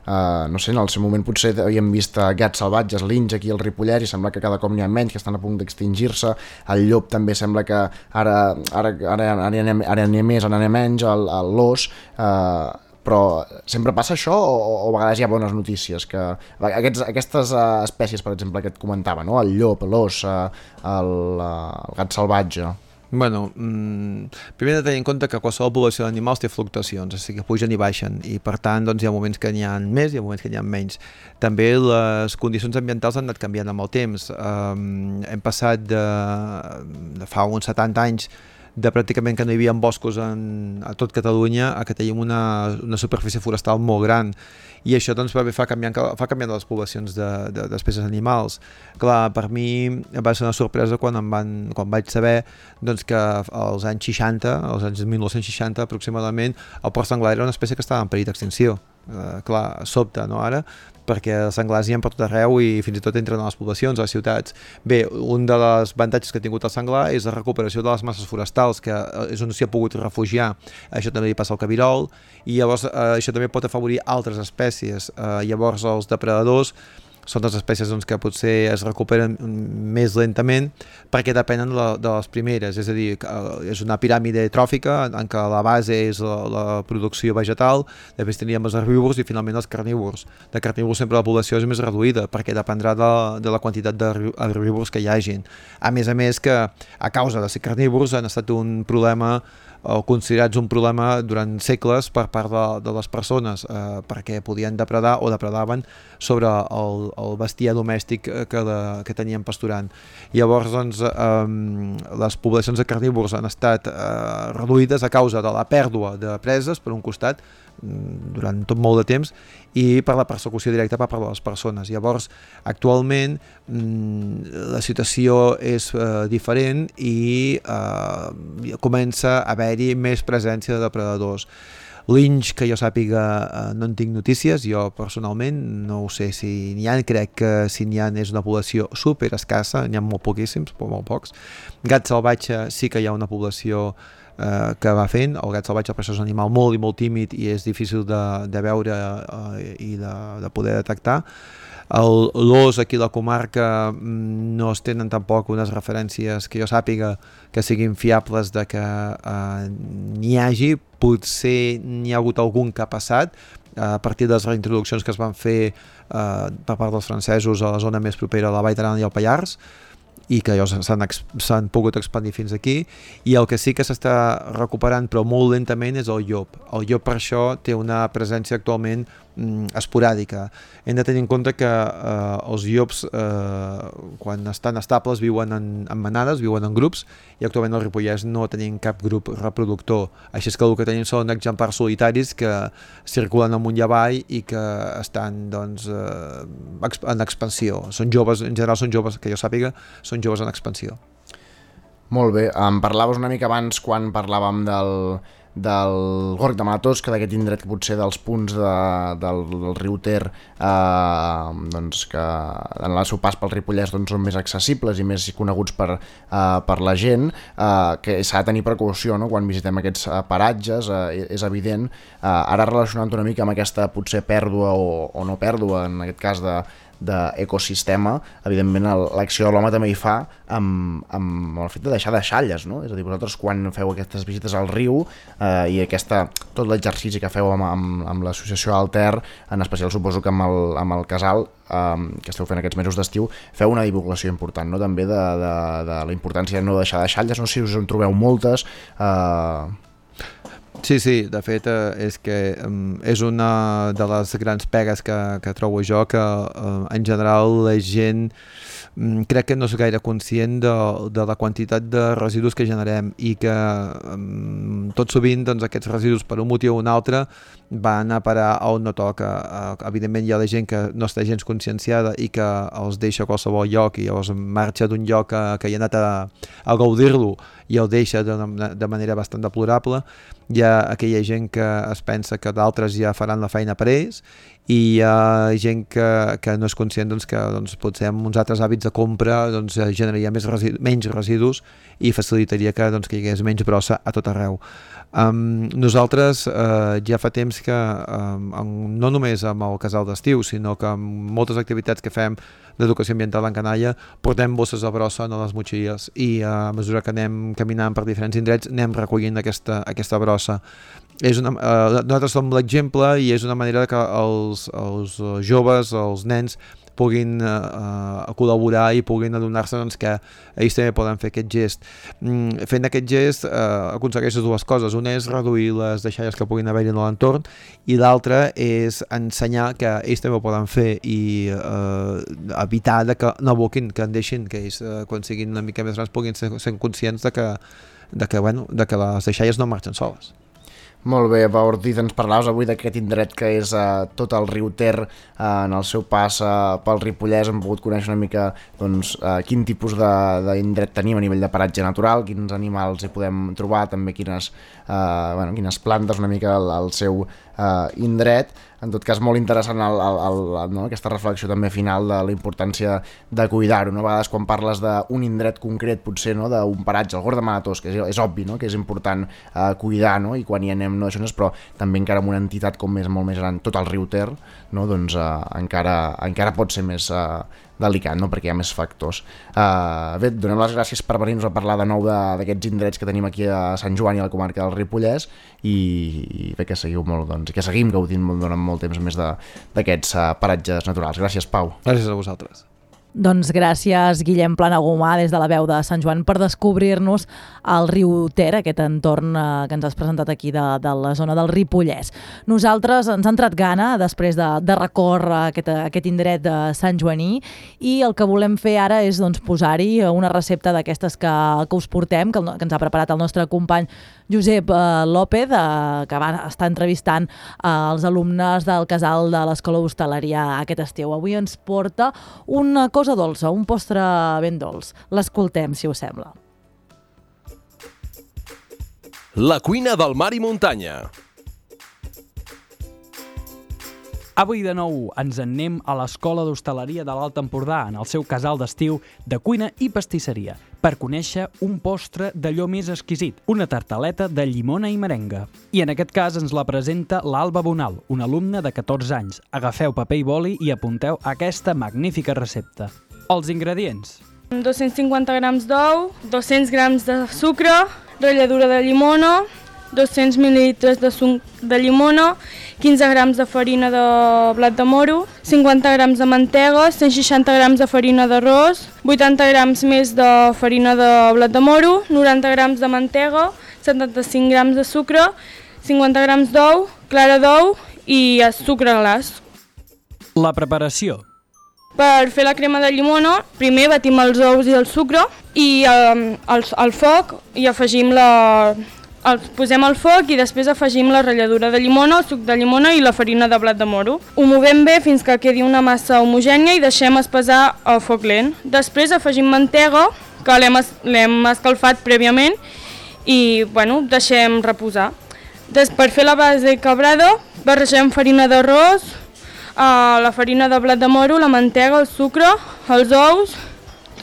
uh, no sé, en el seu moment potser havíem vist uh, gats salvatges, linx aquí al Ripollès i sembla que cada cop n'hi ha menys, que estan a punt d'extingir-se, el llop també sembla que ara, ara, ara, ara, ara n'hi ha més, ara n'hi ha menys, l'os, uh, però sempre passa això o, o a vegades hi ha bones notícies que aquests, aquestes uh, espècies per exemple que et comentava, no? el llop, l'os uh, el, uh, el gat salvatge Bueno, mm, primer de tenir en compte que qualsevol població d'animals té fluctuacions, o sigui que pugen i baixen, i per tant doncs, hi ha moments que n'hi ha més i hi ha moments que n'hi ha menys. També les condicions ambientals han anat canviant amb el temps. Um, hem passat de, de fa uns 70 anys de pràcticament que no hi havia boscos en, a tot Catalunya a que tenim una, una superfície forestal molt gran i això doncs, va, fa, canviant, fa canviant les poblacions d'espècies de, de, animals. Clar, per mi va ser una sorpresa quan, em van, quan vaig saber doncs, que als anys 60, als anys 1960 aproximadament, el porc senglar era una espècie que estava en perill d'extinció. Uh, clar, sobte, no, ara? Perquè els senglars hi ha per tot arreu i fins i tot entren a les poblacions, a les ciutats. Bé, un dels avantatges que ha tingut el senglar és la recuperació de les masses forestals, que eh, és on s'hi ha pogut refugiar. Això també li passa al cabirol, i llavors eh, això també pot afavorir altres espècies. Eh, llavors els depredadors són les espècies doncs, que potser es recuperen més lentament perquè depenen de, de les primeres, és a dir, eh, és una piràmide tròfica en què la base és la, la producció vegetal, després teníem els herbívors i finalment els carnívors. De carnívors sempre la població és més reduïda perquè dependrà de, de la quantitat d'herbívors que hi hagin. A més a més que a causa de ser carnívors han estat un problema o considerats un problema durant segles per part de, de les persones eh, perquè podien depredar o depredaven sobre el, el bestiar domèstic que, de, que tenien pasturant. Llavors, doncs, eh, les poblacions de carnívors han estat eh, reduïdes a causa de la pèrdua de preses, per un costat, durant tot molt de temps i per la persecució directa per part de les persones. Llavors, actualment mm, la situació és eh, diferent i eh, comença a haver-hi més presència de depredadors. Linx, que jo sàpiga, eh, no en tinc notícies, jo personalment no ho sé si n'hi ha, crec que si n'hi ha és una població super escassa, n'hi ha molt poquíssims, molt pocs. Gat salvatge sí que hi ha una població eh, que va fent. El gat salvatge per és un animal molt i molt tímid i és difícil de, de veure eh, i de, de poder detectar. L'os aquí a la comarca mm, no es tenen tampoc unes referències que jo sàpiga que siguin fiables de que eh, n'hi hagi, potser n'hi ha hagut algun que ha passat, a partir de les reintroduccions que es van fer eh, per part dels francesos a la zona més propera a la Vall d'Aran i al Pallars, i que llavors s'han pogut expandir fins aquí i el que sí que s'està recuperant però molt lentament és el llop. El llop per això té una presència actualment esporàdica. Hem de tenir en compte que eh, els llops eh, quan estan estables viuen en, en manades, viuen en grups i actualment al Ripollès no tenim cap grup reproductor. Així és que el que tenim són exemplars solitaris que circulen amunt i avall i que estan doncs, eh, en expansió. Són joves, en general són joves, que jo sàpiga, són joves en expansió. Molt bé, em parlaves una mica abans quan parlàvem del, del Gorg de Matos, que d'aquest indret que potser dels punts de, del, del riu Ter eh, doncs que en el seu pas pel Ripollès doncs, són més accessibles i més coneguts per, eh, per la gent eh, que s'ha de tenir precaució no? quan visitem aquests eh, paratges, eh, és evident eh, ara relacionant una mica amb aquesta potser pèrdua o, o no pèrdua en aquest cas de, d'ecosistema, evidentment l'acció de l'home també hi fa amb, amb el fet de deixar deixalles, no? És a dir, vosaltres quan feu aquestes visites al riu eh, i aquesta, tot l'exercici que feu amb, amb, amb l'associació Alter, en especial suposo que amb el, amb el casal, eh, que esteu fent aquests mesos d'estiu, feu una divulgació important, no? També de, de, de la importància de no deixar deixalles, no sé si us en trobeu moltes, eh, Sí, sí, de fet eh, és que um, és una de les grans pegues que, que trobo jo que uh, en general la gent um, crec que no és gaire conscient de, de la quantitat de residus que generem i que um, tot sovint doncs, aquests residus per un motiu o un altre van a parar on no toca. Uh, evidentment hi ha la gent que no està gens conscienciada i que els deixa a qualsevol lloc i llavors marxa d'un lloc que, que hi ha anat a, a gaudir-lo i el deixa de, de manera bastant deplorable hi ha aquella gent que es pensa que d'altres ja faran la feina per ells i hi ha gent que, que no és conscient doncs, que doncs, potser amb uns altres hàbits de compra doncs, eh, generaria més residu, menys residus i facilitaria que, doncs, que hi hagués menys brossa a tot arreu. Um, nosaltres uh, ja fa temps que um, no només amb el casal d'estiu sinó que amb moltes activitats que fem d'educació ambiental en canalla portem bosses de brossa a les motxilles i uh, a mesura que anem caminant per diferents indrets anem recollint aquesta, aquesta brossa. És una, uh, nosaltres som l'exemple i és una manera que els, els eh, joves, els nens puguin uh, uh, col·laborar i puguin adonar-se doncs, que ells també poden fer aquest gest. Mm, fent aquest gest uh, aconsegueixes dues coses. Una és reduir les deixalles que puguin haver-hi en l'entorn i l'altra és ensenyar que ells també ho poden fer i uh, evitar que no aboquin, que en deixin, que ells uh, quan siguin una mica més grans puguin ser, ser conscients de que, de que, bueno, de que les deixalles no marxen soles. Molt bé, Pau Ortiz, ens parlaves avui d'aquest indret que és eh, tot el riu Ter eh, en el seu pas eh, pel Ripollès, hem pogut conèixer una mica doncs, eh, quin tipus d'indret tenim a nivell de paratge natural, quins animals hi podem trobar, també quines, eh, bueno, quines plantes, una mica el, el seu eh, indret. En tot cas, molt interessant el, el, el, no? aquesta reflexió també final de la importància de cuidar-ho. No? A vegades quan parles d'un indret concret, potser no? d'un paratge, el Gord de que és, és obvi no? que és important eh, cuidar, no? i quan hi anem no, això no és, però també encara amb una entitat com més molt més gran, tot el riu Ter, no? doncs eh, encara, encara pot ser més eh, delicat, no? perquè hi ha més factors. Uh, bé, donem les gràcies per venir-nos a parlar de nou d'aquests indrets que tenim aquí a Sant Joan i a la comarca del Ripollès i, i bé, que seguiu molt, doncs, que seguim gaudint molt, durant molt temps més d'aquests uh, paratges naturals. Gràcies, Pau. Gràcies a vosaltres. Doncs gràcies, Guillem Planagumà, des de la veu de Sant Joan, per descobrir-nos el riu Ter, aquest entorn eh, que ens has presentat aquí de, de la zona del Ripollès. Nosaltres ens ha entrat gana, després de, de recórrer aquest, aquest indret de Sant Joaní, i el que volem fer ara és doncs, posar-hi una recepta d'aquestes que, que us portem, que, que ens ha preparat el nostre company Josep eh, López, eh, que va estar entrevistant eh, els alumnes del casal de l'Escola d'Hostaleria aquest estiu. Avui ens porta una cosa dolça, un postre ben dolç. L'escoltem, si us sembla. La cuina del mar i muntanya. Avui de nou ens en anem a l'Escola d'Hostaleria de l'Alt Empordà, en el seu casal d'estiu de cuina i pastisseria, per conèixer un postre d'allò més exquisit, una tartaleta de llimona i merenga. I en aquest cas ens la presenta l'Alba Bonal, una alumna de 14 anys. Agafeu paper i boli i apunteu aquesta magnífica recepta. Els ingredients. 250 grams d'ou, 200 grams de sucre, ratlladura de llimona, 200 mil·lilitres de suc de llimona, 15 grams de farina de blat de moro, 50 grams de mantega, 160 grams de farina d'arròs, 80 grams més de farina de blat de moro, 90 grams de mantega, 75 grams de sucre, 50 grams d'ou, clara d'ou i sucre glaç. La preparació. Per fer la crema de llimona, primer batim els ous i el sucre i eh, al, al foc i afegim la, el, posem al foc i després afegim la ratlladura de llimona, el suc de llimona i la farina de blat de moro. Ho movem bé fins que quedi una massa homogènia i deixem espesar a foc lent. Després afegim mantega, que l'hem escalfat prèviament i bueno, deixem reposar. Des, per fer la base cabrada, barregem farina d'arròs, eh, la farina de blat de moro, la mantega, el sucre, els ous,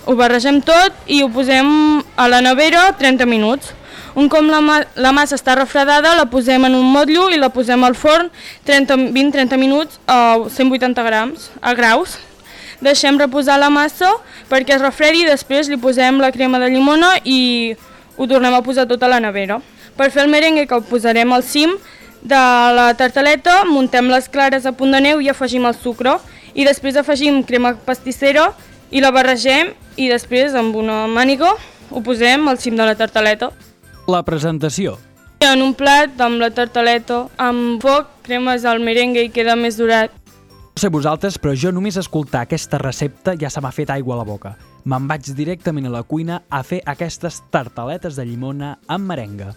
ho barregem tot i ho posem a la nevera 30 minuts. Un cop la, ma la massa està refredada, la posem en un motllo i la posem al forn 20-30 minuts a 180 grams, a graus. Deixem reposar la massa perquè es refredi i després li posem la crema de llimona i ho tornem a posar tot a la nevera. Per fer el merengue que el posarem al cim de la tartaleta, muntem les clares a punt de neu i afegim el sucre i després afegim crema pastissera i la barregem i després amb una màniga ho posem al cim de la tartaleta. La presentació. En un plat amb la tartaleta, amb foc, cremes el merengue i queda més durat. No sé vosaltres, però jo només escoltar aquesta recepta ja se m'ha fet aigua a la boca. Me'n vaig directament a la cuina a fer aquestes tartaletes de llimona amb merenga.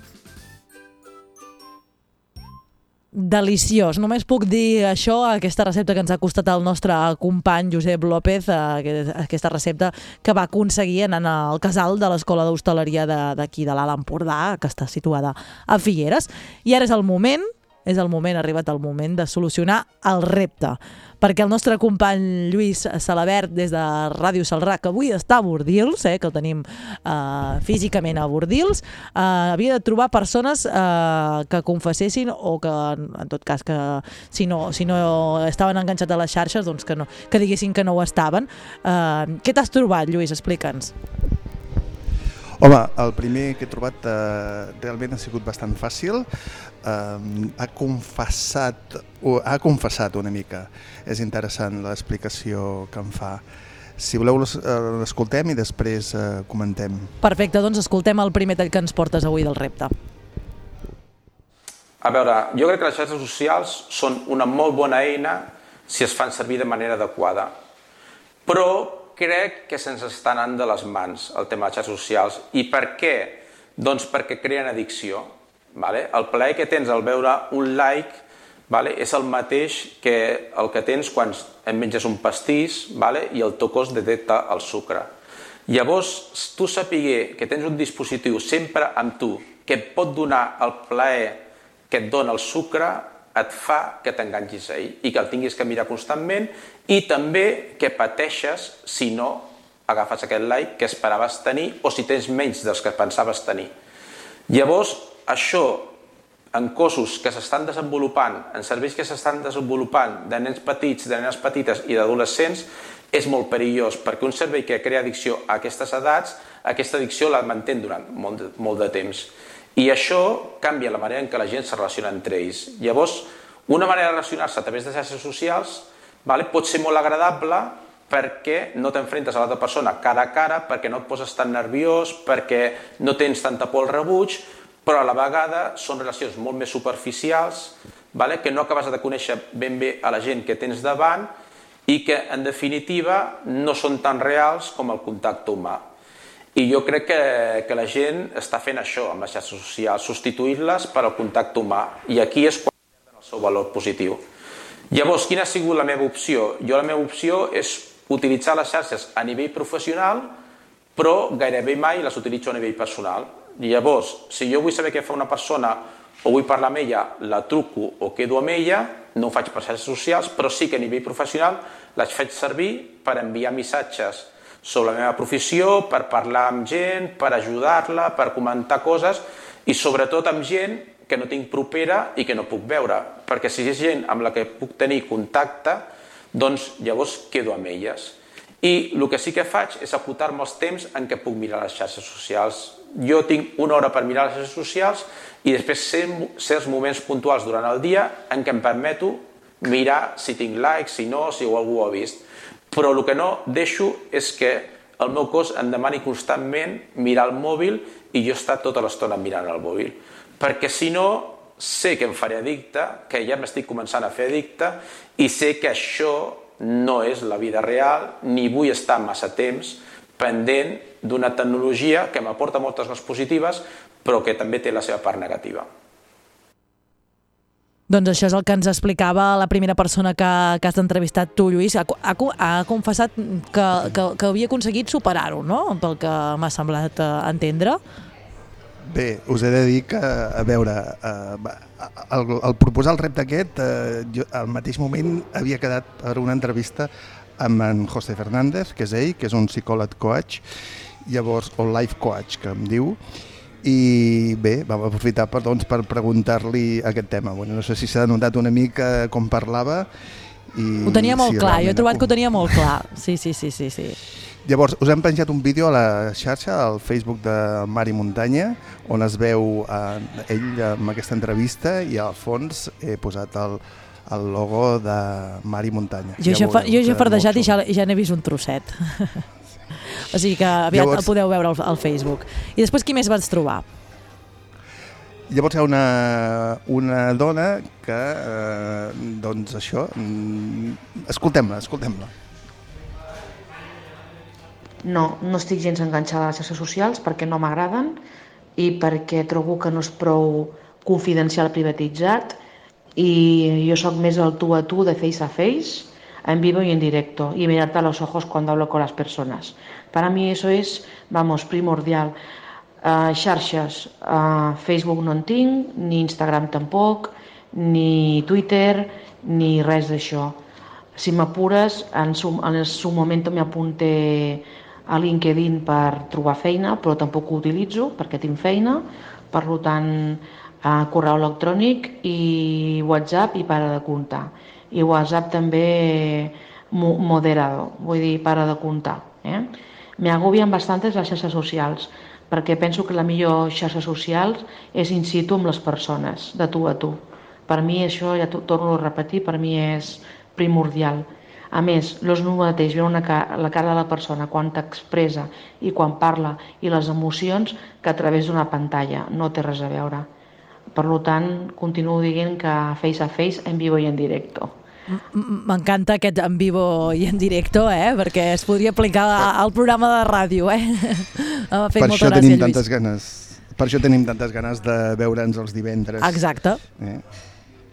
Deliciós. Només puc dir això, aquesta recepta que ens ha costat el nostre company Josep López, eh, aquesta recepta que va aconseguir en el casal de l'Escola d'Hostaleria d'aquí de l'Alt Empordà, que està situada a Figueres. I ara és el moment, és el moment, ha arribat el moment de solucionar el repte perquè el nostre company Lluís Salabert des de Ràdio Salrà, que avui està a Bordils, eh, que el tenim eh, físicament a Bordils, eh, havia de trobar persones eh, que confessessin o que, en tot cas, que si no, si no estaven enganxats a les xarxes, doncs que, no, que diguessin que no ho estaven. Eh, què t'has trobat, Lluís? Explica'ns. Home, el primer que he trobat eh, realment ha sigut bastant fàcil. Eh, ha confessat, ha confessat una mica. És interessant l'explicació que em fa. Si voleu eh, l'escoltem i després eh, comentem. Perfecte, doncs escoltem el primer tall que ens portes avui del repte. A veure, jo crec que les xarxes socials són una molt bona eina si es fan servir de manera adequada. Però crec que se'ns està anant de les mans el tema de xarxes socials. I per què? Doncs perquè creen addicció. Vale? El plaer que tens al veure un like vale? és el mateix que el que tens quan et menges un pastís vale? i el teu cos detecta el sucre. Llavors, tu sapiguer que tens un dispositiu sempre amb tu que et pot donar el plaer que et dona el sucre, et fa que t'enganxis a ell i que el tinguis que mirar constantment i també que pateixes si no agafes aquest like que esperaves tenir o si tens menys dels que pensaves tenir. Llavors, això en cossos que s'estan desenvolupant, en serveis que s'estan desenvolupant de nens petits, de nenes petites i d'adolescents, és molt perillós, perquè un servei que crea addicció a aquestes edats, aquesta addicció la mantén durant molt molt de temps. I això canvia la manera en què la gent se relaciona entre ells. Llavors, una manera de relacionar-se a través de xarxes socials vale, pot ser molt agradable perquè no t'enfrentes a l'altra persona cara a cara, perquè no et poses tan nerviós, perquè no tens tanta por al rebuig, però a la vegada són relacions molt més superficials, vale? que no acabes de conèixer ben bé a la gent que tens davant i que, en definitiva, no són tan reals com el contacte humà. I jo crec que, que la gent està fent això amb les xarxes socials, substituir-les per al contacte humà. I aquí és quan tenen el seu valor positiu. Llavors, quina ha sigut la meva opció? Jo la meva opció és utilitzar les xarxes a nivell professional, però gairebé mai les utilitzo a nivell personal. Llavors, si jo vull saber què fa una persona o vull parlar amb ella, la truco o quedo amb ella, no ho faig per xarxes socials, però sí que a nivell professional les faig servir per enviar missatges sobre la meva professió, per parlar amb gent, per ajudar-la, per comentar coses i sobretot amb gent que no tinc propera i que no puc veure, perquè si és gent amb la que puc tenir contacte, doncs llavors quedo amb elles. I el que sí que faig és apuntar-me els temps en què puc mirar les xarxes socials. Jo tinc una hora per mirar les xarxes socials i després certs moments puntuals durant el dia en què em permeto mirar si tinc likes, si no, si algú ho ha vist. Però el que no deixo és que el meu cos em demani constantment mirar el mòbil i jo estar tota l'estona mirant el mòbil. Perquè si no, sé que em faré addicte, que ja m'estic començant a fer addicte i sé que això no és la vida real, ni vull estar massa temps pendent d'una tecnologia que m'aporta moltes coses positives, però que també té la seva part negativa. Doncs això és el que ens explicava la primera persona que, que has entrevistat tu, Lluís. Ha, ha, ha confessat que, que, que havia aconseguit superar-ho, no?, pel que m'ha semblat uh, entendre. Bé, us he de dir que, a veure, eh, el, el proposar el repte aquest, eh, jo al mateix moment havia quedat per una entrevista amb en José Fernández, que és ell, que és un psicòleg coach, llavors, o life coach, que em diu, i bé, vam aprofitar per, doncs, per preguntar-li aquest tema. Bueno, no sé si s'ha notat una mica com parlava. I ho tenia molt si clar, jo he trobat com... que ho tenia molt clar. Sí, sí, sí, sí, sí. Llavors, us hem penjat un vídeo a la xarxa, al Facebook de Mari Muntanya, on es veu eh, ell amb aquesta entrevista i al fons he posat el, el logo de Mari Muntanya. Jo ja, ja, jo ja he fardejat i ja, ja n'he vist un trosset. <laughs> O sigui que aviat Llavors, el podeu veure al, al Facebook. I després qui més vas trobar? Llavors hi ha una, una dona que, eh, doncs això, mm, escoltem-la, escoltem-la. No, no estic gens enganxada a les xarxes socials perquè no m'agraden i perquè trobo que no és prou confidencial privatitzat i jo sóc més el tu a tu de face a face, en vivo y en directo y mirarte a los ojos cuando hablo con las personas. Para mí eso es, vamos, primordial. Uh, xarxes, uh, Facebook no en tinc, ni Instagram tampoc, ni Twitter, ni res d'això. Si m'apures, en, en el seu moment m'apunte a LinkedIn per trobar feina, però tampoc ho utilitzo perquè tinc feina, per tant, uh, correu electrònic i WhatsApp i para de comptar. I WhatsApp també moderado, vull dir, para de comptar. Eh? Me agobien bastantes les xarxes socials, perquè penso que la millor xarxa social és in situ amb les persones, de tu a tu. Per mi això, ja torno a repetir, per mi és primordial. A més, no és el mateix veure una cara, la cara de la persona quan t'expressa i quan parla i les emocions que a través d'una pantalla. No té res a veure. Per tant, continuo dient que face a face, en vivo i en directo. M'encanta aquest en vivo i en directo, eh? perquè es podria aplicar al programa de ràdio. Eh? <laughs> per això gràcia, tenim Lluís. tantes ganes per això tenim tantes ganes de veure'ns els divendres. Exacte. Eh?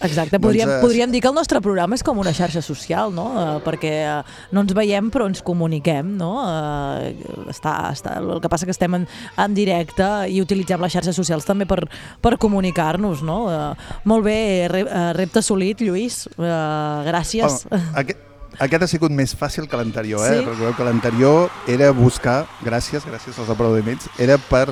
Exacte, podríem, doncs, podríem dir que el nostre programa és com una xarxa social, no? Uh, perquè uh, no ens veiem però ens comuniquem, no? Uh, està, està, el que passa que estem en, en directe i utilitzem les xarxes socials també per, per comunicar-nos, no? Uh, molt bé, re, uh, repte assolit, Lluís, uh, gràcies. Oh, aquest, aquest ha sigut més fàcil que l'anterior, eh? Sí? Recordeu que l'anterior era buscar, gràcies, gràcies als aplaudiments, era per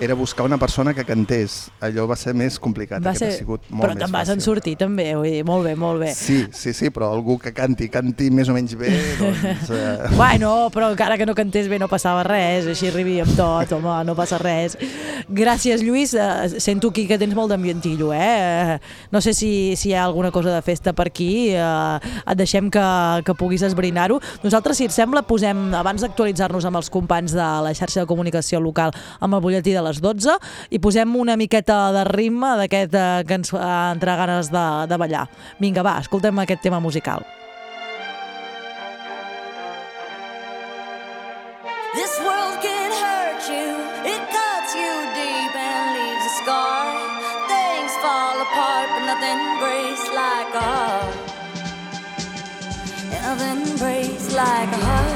era buscar una persona que cantés. Allò va ser més complicat. Va ser... ha sigut molt però te'n vas en sortir també, vull dir, molt bé, molt bé. Sí, sí, sí, però algú que canti, canti més o menys bé, doncs... Eh... <laughs> bueno, però encara que no cantés bé no passava res, així arribíem tot, home, no passa res. Gràcies, Lluís. Uh, sento aquí que tens molt d'ambientillo, eh? No sé si, si hi ha alguna cosa de festa per aquí, uh, et deixem que, que puguis esbrinar-ho. Nosaltres, si et sembla, posem, abans d'actualitzar-nos amb els companys de la xarxa de comunicació local amb el butlletí de les 12 i posem una miqueta de ritme d'aquest eh, que ens fa entrar ganes de, de ballar. Vinga, va, escoltem aquest tema musical. This world can hurt you, it cuts you deep and leaves a scar. Things fall apart, but nothing breaks like a heart. Nothing breaks like a heart.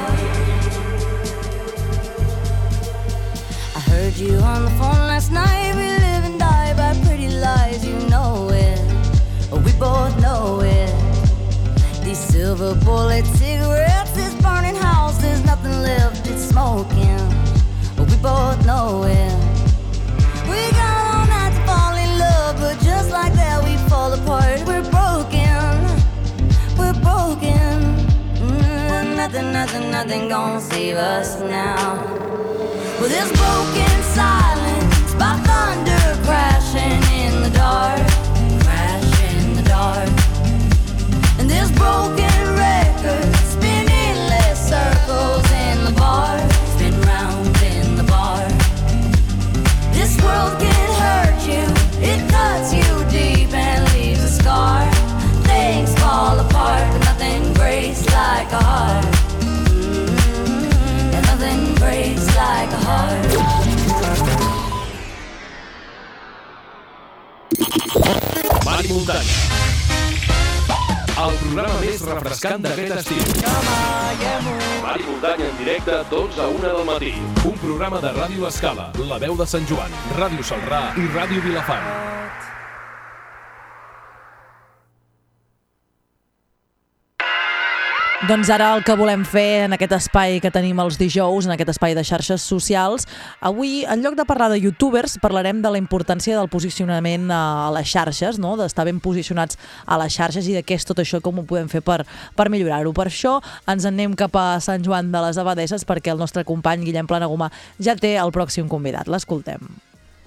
Heard you on the phone last night. We live and die by pretty lies, you know it. We both know it. These silver bullet cigarettes, this burning house, there's nothing left, it's smoking. We both know it. We got all night to fall in love, but just like that, we fall apart. We're broken, nothing, nothing. nothing, gonna save us now. Well, this broken silence by thunder crashing in the dark, crash in the dark. And this broken record spinning endless circles in the bar, spin round in the bar. This world can hurt you, it cuts you deep and leaves a scar. Things fall apart, but nothing breaks like a heart. Breaks like a heart. Mar i muntanya. El programa més refrescant d'aquest estiu. Mar i muntanya en directe, 12 a 1 del matí. Un programa de Ràdio Escala, La Veu de Sant Joan, Ràdio Salrà i Ràdio Vilafant. Doncs ara el que volem fer en aquest espai que tenim els dijous, en aquest espai de xarxes socials, avui, en lloc de parlar de youtubers, parlarem de la importància del posicionament a les xarxes, no? d'estar ben posicionats a les xarxes i de què és tot això, com ho podem fer per, per millorar-ho. Per això ens en anem cap a Sant Joan de les Abadesses perquè el nostre company Guillem Planagumà ja té el pròxim convidat. L'escoltem.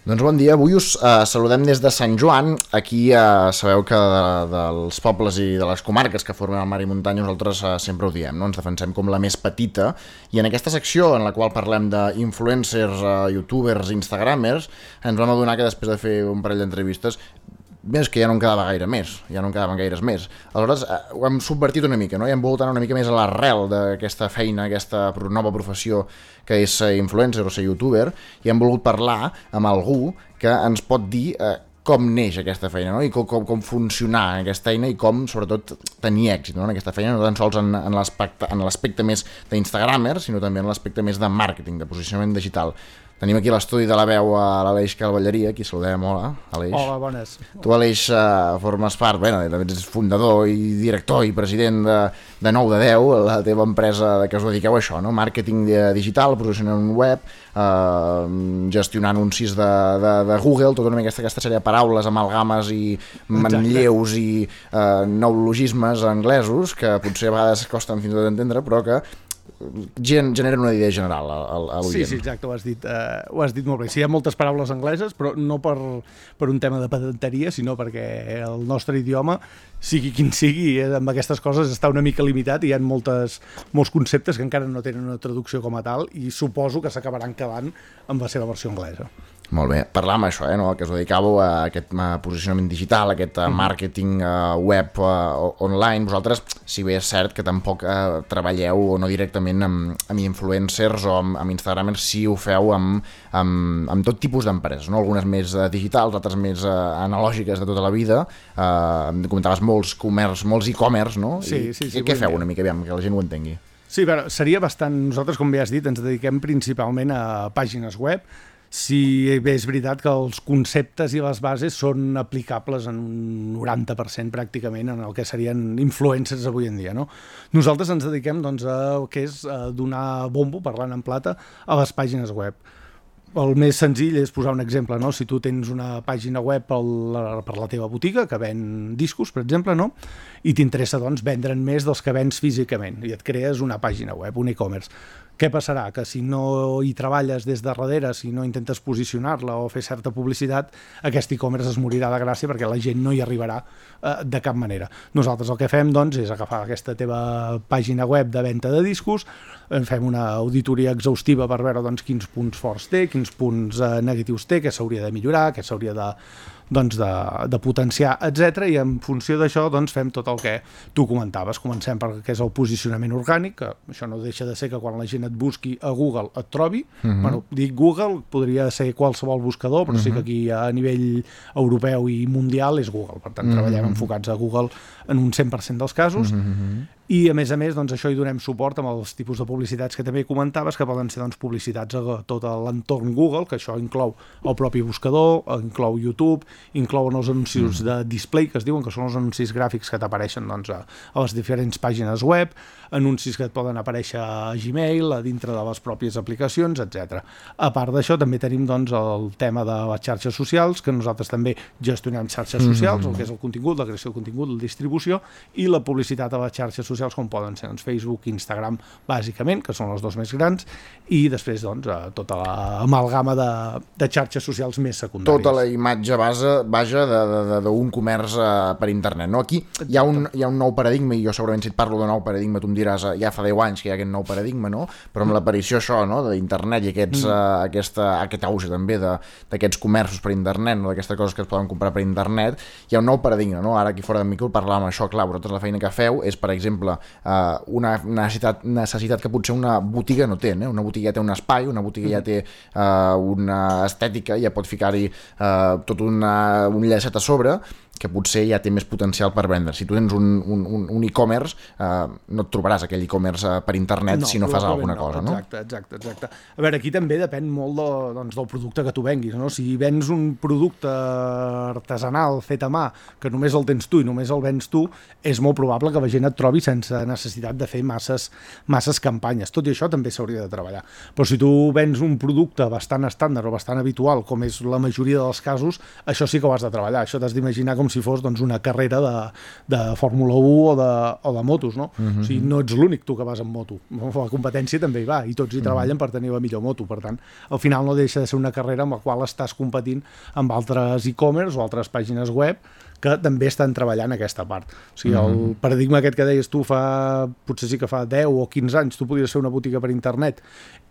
Doncs bon dia, avui us eh, saludem des de Sant Joan. Aquí eh, sabeu que de, dels pobles i de les comarques que formen el mar i muntanya nosaltres eh, sempre ho diem, no? ens defensem com la més petita i en aquesta secció en la qual parlem d'influencers, eh, youtubers, instagramers, ens vam adonar que després de fer un parell d'entrevistes més que ja no en quedava gaire més, ja no en quedaven gaires més. Aleshores, eh, ho hem subvertit una mica, no? i hem volgut anar una mica més a l'arrel d'aquesta feina, aquesta nova professió que és ser influencer o ser youtuber, i hem volgut parlar amb algú que ens pot dir eh, com neix aquesta feina, no? i com, com, com funcionar aquesta eina i com, sobretot, tenir èxit no? en aquesta feina, no tan sols en, en l'aspecte més d'Instagrammer, sinó també en l'aspecte més de màrqueting, de posicionament digital. Tenim aquí l'estudi de la veu a l'Aleix Calvalleria, aquí saludem, hola, Aleix. Hola, bones. Tu, Aleix, uh, formes part, bé, ets fundador i director i president de, de 9 de 10, la teva empresa que us dediqueu a això, no? màrqueting de- digital, posicionament web, uh, gestionar anuncis de, de, de Google, tota una mica aquesta, aquesta sèrie de paraules, amalgames i manlleus i uh, neologismes anglesos que potser a vegades costen fins i tot d'entendre, però que gen generen una idea general a, a, a Sí, l'oient. sí, exacte, ho has dit, uh, ho has dit molt bé. Sí, hi ha moltes paraules angleses, però no per, per un tema de pedanteria, sinó perquè el nostre idioma, sigui quin sigui, eh, amb aquestes coses està una mica limitat i hi ha moltes, molts conceptes que encara no tenen una traducció com a tal i suposo que s'acabaran quedant amb la seva versió anglesa. Molt bé, parlàvem això, eh, no? que us dedicàveu a aquest posicionament digital, a aquest Mhm. màrqueting eh, web o- online. Vosaltres, si bé és cert que tampoc eh, treballeu o no directament amb, amb influencers o amb, amb Instagramers, sí ho feu amb, amb, amb tot tipus d'empreses, no? algunes més eh, digitals, altres més eh, analògiques de tota la vida. Em comentaves molts comerç, molts e-commerce, no? Sí, I sí, sí, Què, què vull feu una mica, aviam, que la gent ho entengui? Sí, però seria bastant... Nosaltres, com bé has dit, ens dediquem principalment a pàgines web. Si bé és veritat que els conceptes i les bases són aplicables en un 90% pràcticament en el que serien influencers avui en dia. No? Nosaltres ens dediquem doncs, a que és a donar bombo, parlant en plata, a les pàgines web. El més senzill és posar un exemple, no? Si tu tens una pàgina web per la, per la teva botiga que ven discos, per exemple, no? I t'interessa, doncs, vendre'n més dels que vens físicament i et crees una pàgina web, un e-commerce. Què passarà? Que si no hi treballes des de darrere, si no intentes posicionar-la o fer certa publicitat, aquest e-commerce es morirà de gràcia perquè la gent no hi arribarà eh, de cap manera. Nosaltres el que fem, doncs, és agafar aquesta teva pàgina web de venda de discos, en fem una auditoria exhaustiva per veure doncs, quins punts forts té, quins punts eh, negatius té, què s'hauria de millorar, què s'hauria de, doncs, de, de potenciar, etc. I en funció d'això doncs, fem tot el que tu comentaves. Comencem per què és el posicionament orgànic, que això no deixa de ser que quan la gent et busqui a Google et trobi. Mhm. bueno, dic Google, podria ser qualsevol buscador, però sí que Mhm. aquí a nivell europeu i mundial és Google. Per tant, Mhm. treballem enfocats a Google en un 100% dels casos. Mhm. I, a més a més, doncs, això hi donem suport amb els tipus de publicitats que també comentaves, que poden ser doncs, publicitats a tot l'entorn Google, que això inclou el propi buscador, inclou YouTube, inclouen els anuncis de display, que es diuen, que són els anuncis gràfics que t'apareixen doncs, a, a les diferents pàgines web, anuncis que et poden aparèixer a Gmail, a dintre de les pròpies aplicacions, etc. A part d'això, també tenim doncs, el tema de les xarxes socials, que nosaltres també gestionem xarxes socials, Mhm. el que és el contingut, la creació de contingut, la distribució i la publicitat a les xarxes socials com poden ser doncs, Facebook, Instagram, bàsicament, que són les dos més grans, i després doncs, eh, tota l'amalgama de, de xarxes socials més secundàries. Tota la imatge base, vaja d'un comerç eh, per internet. No? Aquí hi ha, un, hi ha un nou paradigma, i jo segurament si et parlo de nou paradigma tu em diràs ja fa 10 anys que hi ha aquest nou paradigma, no? però amb l'aparició això no? d'internet i aquests, Mm. eh, aquesta, aquest auge també d'aquests comerços per internet, no? d'aquestes coses que es poden comprar per internet, hi ha un nou paradigma. No? Ara aquí fora de micro parlàvem això, clar, vosaltres la feina que feu és, per exemple, eh, una necessitat, necessitat que potser una botiga no té. Eh? Una botiga ja té un espai, una botiga ja té eh, una estètica, ja pot ficar-hi eh, tot una, un llacet a sobre que potser ja té més potencial per vendre. Si tu tens un, un, un, un e-commerce, eh, no et trobaràs aquell e-commerce eh, per internet si no fas alguna cosa, no? Exacte, exacte, exacte. A veure, aquí també depèn molt de, doncs, del producte que tu venguis, no? Si vens un producte artesanal fet a mà, que només el tens tu i només el vens tu, és molt probable que la gent et trobi sense necessitat de fer masses, masses campanyes. Tot i això també s'hauria de treballar. Però si tu vens un producte bastant estàndard o bastant habitual, com és la majoria dels casos, això sí que ho has de treballar. Això t'has d'imaginar com si fos doncs, una carrera de, de Fórmula 1 o de, o de motos, no? Mhm. O sigui, no ets l'únic tu que vas amb moto. La competència també hi va i tots hi Mhm. treballen per tenir la millor moto. Per tant, al final no deixa de ser una carrera amb la qual estàs competint amb altres e-commerce o altres pàgines web que també estan treballant aquesta part. O sigui, el Mhm. paradigma aquest que deies tu fa, potser sí que fa 10 o 15 anys, tu podies fer una botiga per internet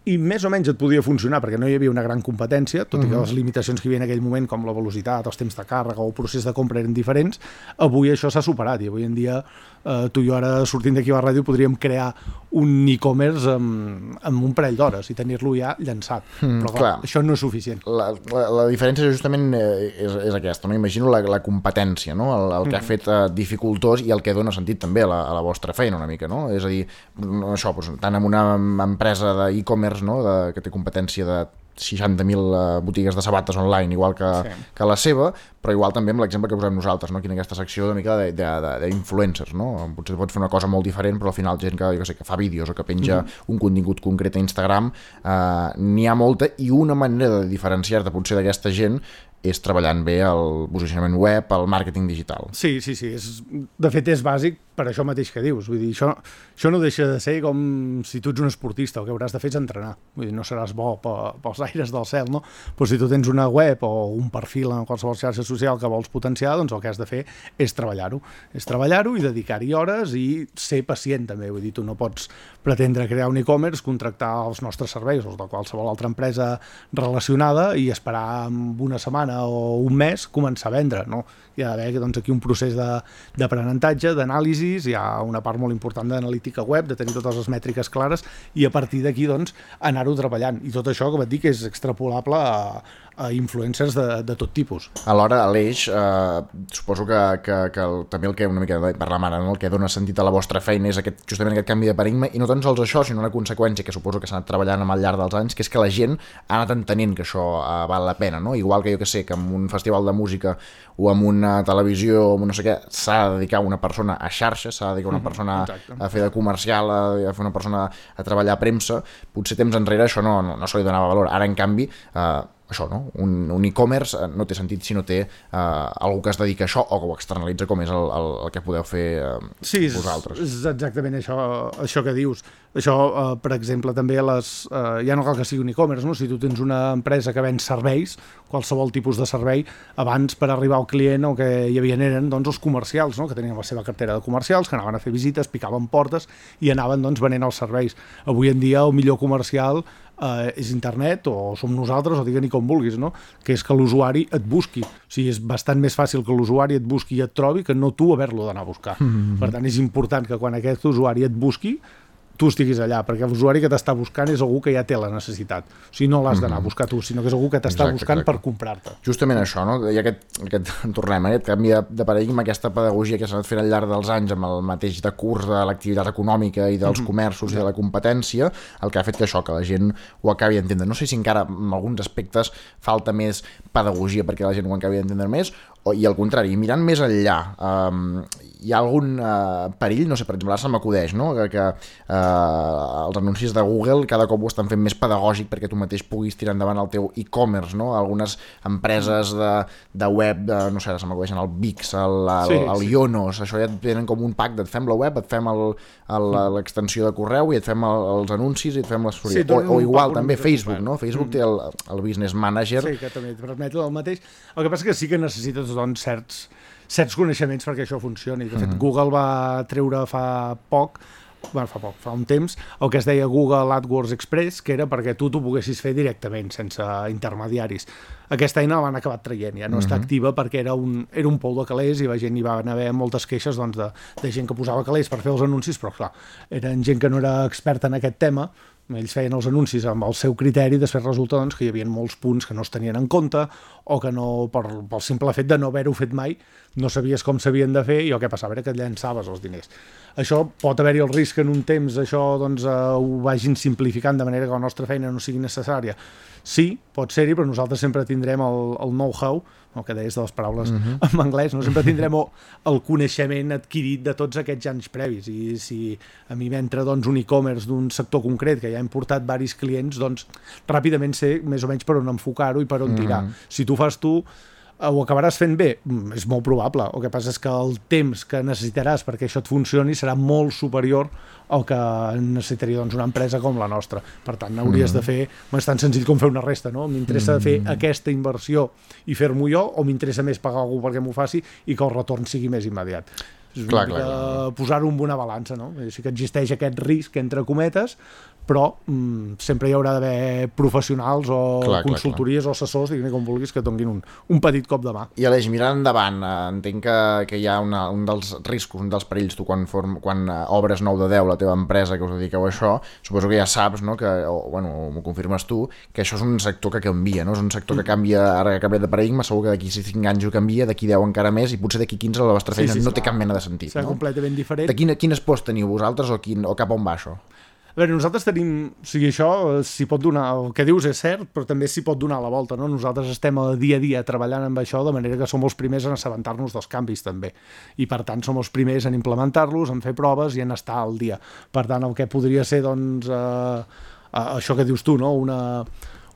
i més o menys et podia funcionar perquè no hi havia una gran competència, tot i que Mhm. les limitacions que hi havia en aquell moment, com la velocitat, els temps de càrrega o el procés de compra eren diferents, avui això s'ha superat i avui en dia eh, tu i jo ara sortint d'aquí a la ràdio podríem crear un e-commerce amb, amb un parell d'hores i tenir-lo ja llançat. Mm, Però clar, clar. això no és suficient. La, la, la diferència justament eh, és, és aquesta, no? Imagino la, la competència, no? El, el que ha Mhm. fet eh, dificultós i el que dona sentit també a la, a la vostra feina una mica, no? És a dir, no, això, doncs, tant amb una empresa d'e-commerce, no? De, que té competència de 60.000 eh, botigues de sabates online, igual que, Sí. que la seva, però igual també amb l'exemple que posem nosaltres, no? aquí en aquesta secció una mica de- de- de- d'influencers, no? potser pots fer una cosa molt diferent, però al final gent que, jo que, sé, que fa vídeos o que penja Mhm. un contingut concret a Instagram, eh, n'hi ha molta, i una manera de diferenciar-te potser d'aquesta gent és treballant bé el posicionament web, el màrqueting digital. Sí, sí, sí. És, de fet, és bàsic per això mateix que dius. Vull dir, això, això no deixa de ser com si tu ets un esportista, el que hauràs de fer és entrenar. Vull dir, no seràs bo pe- pels <laughs> aires del cel, no? Però si tu tens una web o un perfil en qualsevol xarxa social que vols potenciar, doncs el que has de fer és treballar-ho. És treballar-ho i dedicar-hi hores i ser pacient, també. Vull dir, tu no pots pretendre crear un e-commerce, contractar els nostres serveis, els de qualsevol altra empresa relacionada i esperar amb una setmana o un mes començar a vendre, no? Hi ha d'haver doncs, aquí un procés d'aprenentatge, d'anàlisis, hi ha una part molt important d'analítica web, de tenir totes les mètriques clares i a partir d'aquí doncs, anar-ho treballant. I tot això, com et dic, és extrapolable a, a influencers de, de tot tipus. Alhora, Aleix, eh, suposo que, que, que el, també el que una mica parlàvem ara, no? el que dona sentit a la vostra feina és aquest, justament aquest canvi de paradigma, i no tan sols això, sinó una conseqüència que suposo que s'ha anat treballant amb al llarg dels anys, que és que la gent ha anat entenent que això eh, val la pena, no? Igual que jo que sé, que amb un festival de música o amb una televisió o no sé què, s'ha de dedicar una persona a xarxa, s'ha de dedicar una Mhm, persona exacte. a fer de comercial, a, a fer una persona a treballar a premsa, potser temps enrere això no, no, no se li donava valor. Ara, en canvi, eh, això, no? Un, un e-commerce eh, no té sentit si no té eh, algú que es dedica a això o que ho externalitza com és el, el, el que podeu fer eh, Sí, vosaltres. és exactament això, això que dius. Això, eh, per exemple, també les, eh, ja no cal que sigui un e-commerce, no? si tu tens una empresa que ven serveis, qualsevol tipus de servei, abans per arribar al client el que hi havia eren doncs, els comercials, no? que tenien la seva cartera de comercials, que anaven a fer visites, picaven portes i anaven doncs, venent els serveis. Avui en dia el millor comercial eh, és internet o som nosaltres o digue-n'hi com vulguis, no? que és que l'usuari et busqui. O sigui, és bastant més fàcil que l'usuari et busqui i et trobi que no tu haver-lo d'anar a buscar. Mhm. Per tant, és important que quan aquest usuari et busqui, tu estiguis allà, perquè l'usuari que t'està buscant és algú que ja té la necessitat. O sigui, no l'has d'anar a Mhm. buscar tu, sinó que és algú que t'està buscant exacte. per comprar-te. Justament això, no? I aquest, aquest, <laughs> tornem, eh? aquest canvi de, de paradigma, aquesta pedagogia que s'ha anat fent al llarg dels anys amb el mateix de curs de l'activitat econòmica i dels Mhm. comerços i de la competència, el que ha fet que això, que la gent ho acabi d'entendre. No sé si encara en alguns aspectes falta més pedagogia perquè la gent ho acabi d'entendre més, o, i al contrari, mirant més enllà, um, hi ha algun eh, perill, no sé, per exemple, ara se m'acudeix, no? que, que eh, els anuncis de Google cada cop ho estan fent més pedagògic perquè tu mateix puguis tirar endavant el teu e-commerce, no? Algunes empreses de, de web, de, no sé, ara se m'acudeixen el Bix, el, el, Sí, el sí. Ionos, això ja et tenen com un pack, et fem la web, et fem el- l'extensió de correu i et fem el, els anuncis i et fem les Sí, o, o igual també Facebook, no? Facebook Mm. té el, el Business Manager. Sí, que també et permet el mateix. El que passa que sí que necessites doncs, certs, certs coneixements perquè això funcioni. De fet, Mhm. Google va treure fa poc bueno, fa poc, fa un temps, el que es deia Google AdWords Express, que era perquè tu t'ho poguessis fer directament, sense intermediaris. Aquesta eina l'han acabat traient, ja no està Mhm. activa perquè era un, era un pou de calés i la gent hi va haver moltes queixes doncs, de, de gent que posava calés per fer els anuncis, però clar, eren gent que no era experta en aquest tema, ells feien els anuncis amb el seu criteri, després resulta doncs, que hi havia molts punts que no es tenien en compte o que no, per, pel simple fet de no haver-ho fet mai, no sabies com s'havien de fer i el que passava era que et llançaves els diners. Això pot haver-hi el risc que en un temps això doncs, eh, ho vagin simplificant de manera que la nostra feina no sigui necessària. Sí, pot ser-hi, però nosaltres sempre tindrem el, el know-how, el que deies de les paraules Mhm. en anglès, no? sempre tindrem el, el coneixement adquirit de tots aquests anys previs i si a mi m'entra doncs, un e-commerce d'un sector concret que ja hem portat varis clients, doncs ràpidament sé més o menys per on enfocar-ho i per on tirar. Mhm. Si tu fas tu ho acabaràs fent bé? Mm, És molt probable. El que passa és que el temps que necessitaràs perquè això et funcioni serà molt superior al que necessitaria doncs, una empresa com la nostra. Per tant, hauries Mhm. de fer... És tan senzill com fer una resta, no? M'interessa fer Mhm. aquesta inversió i fer-m'ho jo o m'interessa més pagar algú perquè m'ho faci i que el retorn sigui més immediat. És Clar, una clar, mica posar-ho en una balança, no? Sí que existeix aquest risc entre cometes, però mm, sempre hi haurà d'haver professionals o Clar, clar, consultories o assessors, diguem com vulguis, que donin un, un petit cop de mà. I Aleix, mirant endavant, eh, entenc que, que hi ha una, un dels riscos, un dels perills, tu quan, form, quan eh, obres 9 de 10 la teva empresa que us dediqueu a això, suposo que ja saps, no, que, o, bueno, m'ho confirmes tu, que això és un sector que canvia, no? és un sector que canvia, ara que ha canviat de paradigma, segur que d'aquí 5 anys ho canvia, d'aquí 10 encara més, i potser d'aquí 15 la vostra Sí, feina sí, no serà- té cap mena de sentit. serà no? completament diferent. De quina, quines pors teniu vosaltres o, quin, o cap on va això? A veure, nosaltres tenim... O sigui, això eh, s'hi pot donar... El que dius és cert, però també s'hi pot donar la volta, no? Nosaltres estem a dia a dia treballant amb això, de manera que som els primers en assabentar-nos dels canvis, també. I, per tant, som els primers en implementar-los, en fer proves i en estar al dia. Per tant, el que podria ser, doncs, eh, eh, això que dius tu, no? Una,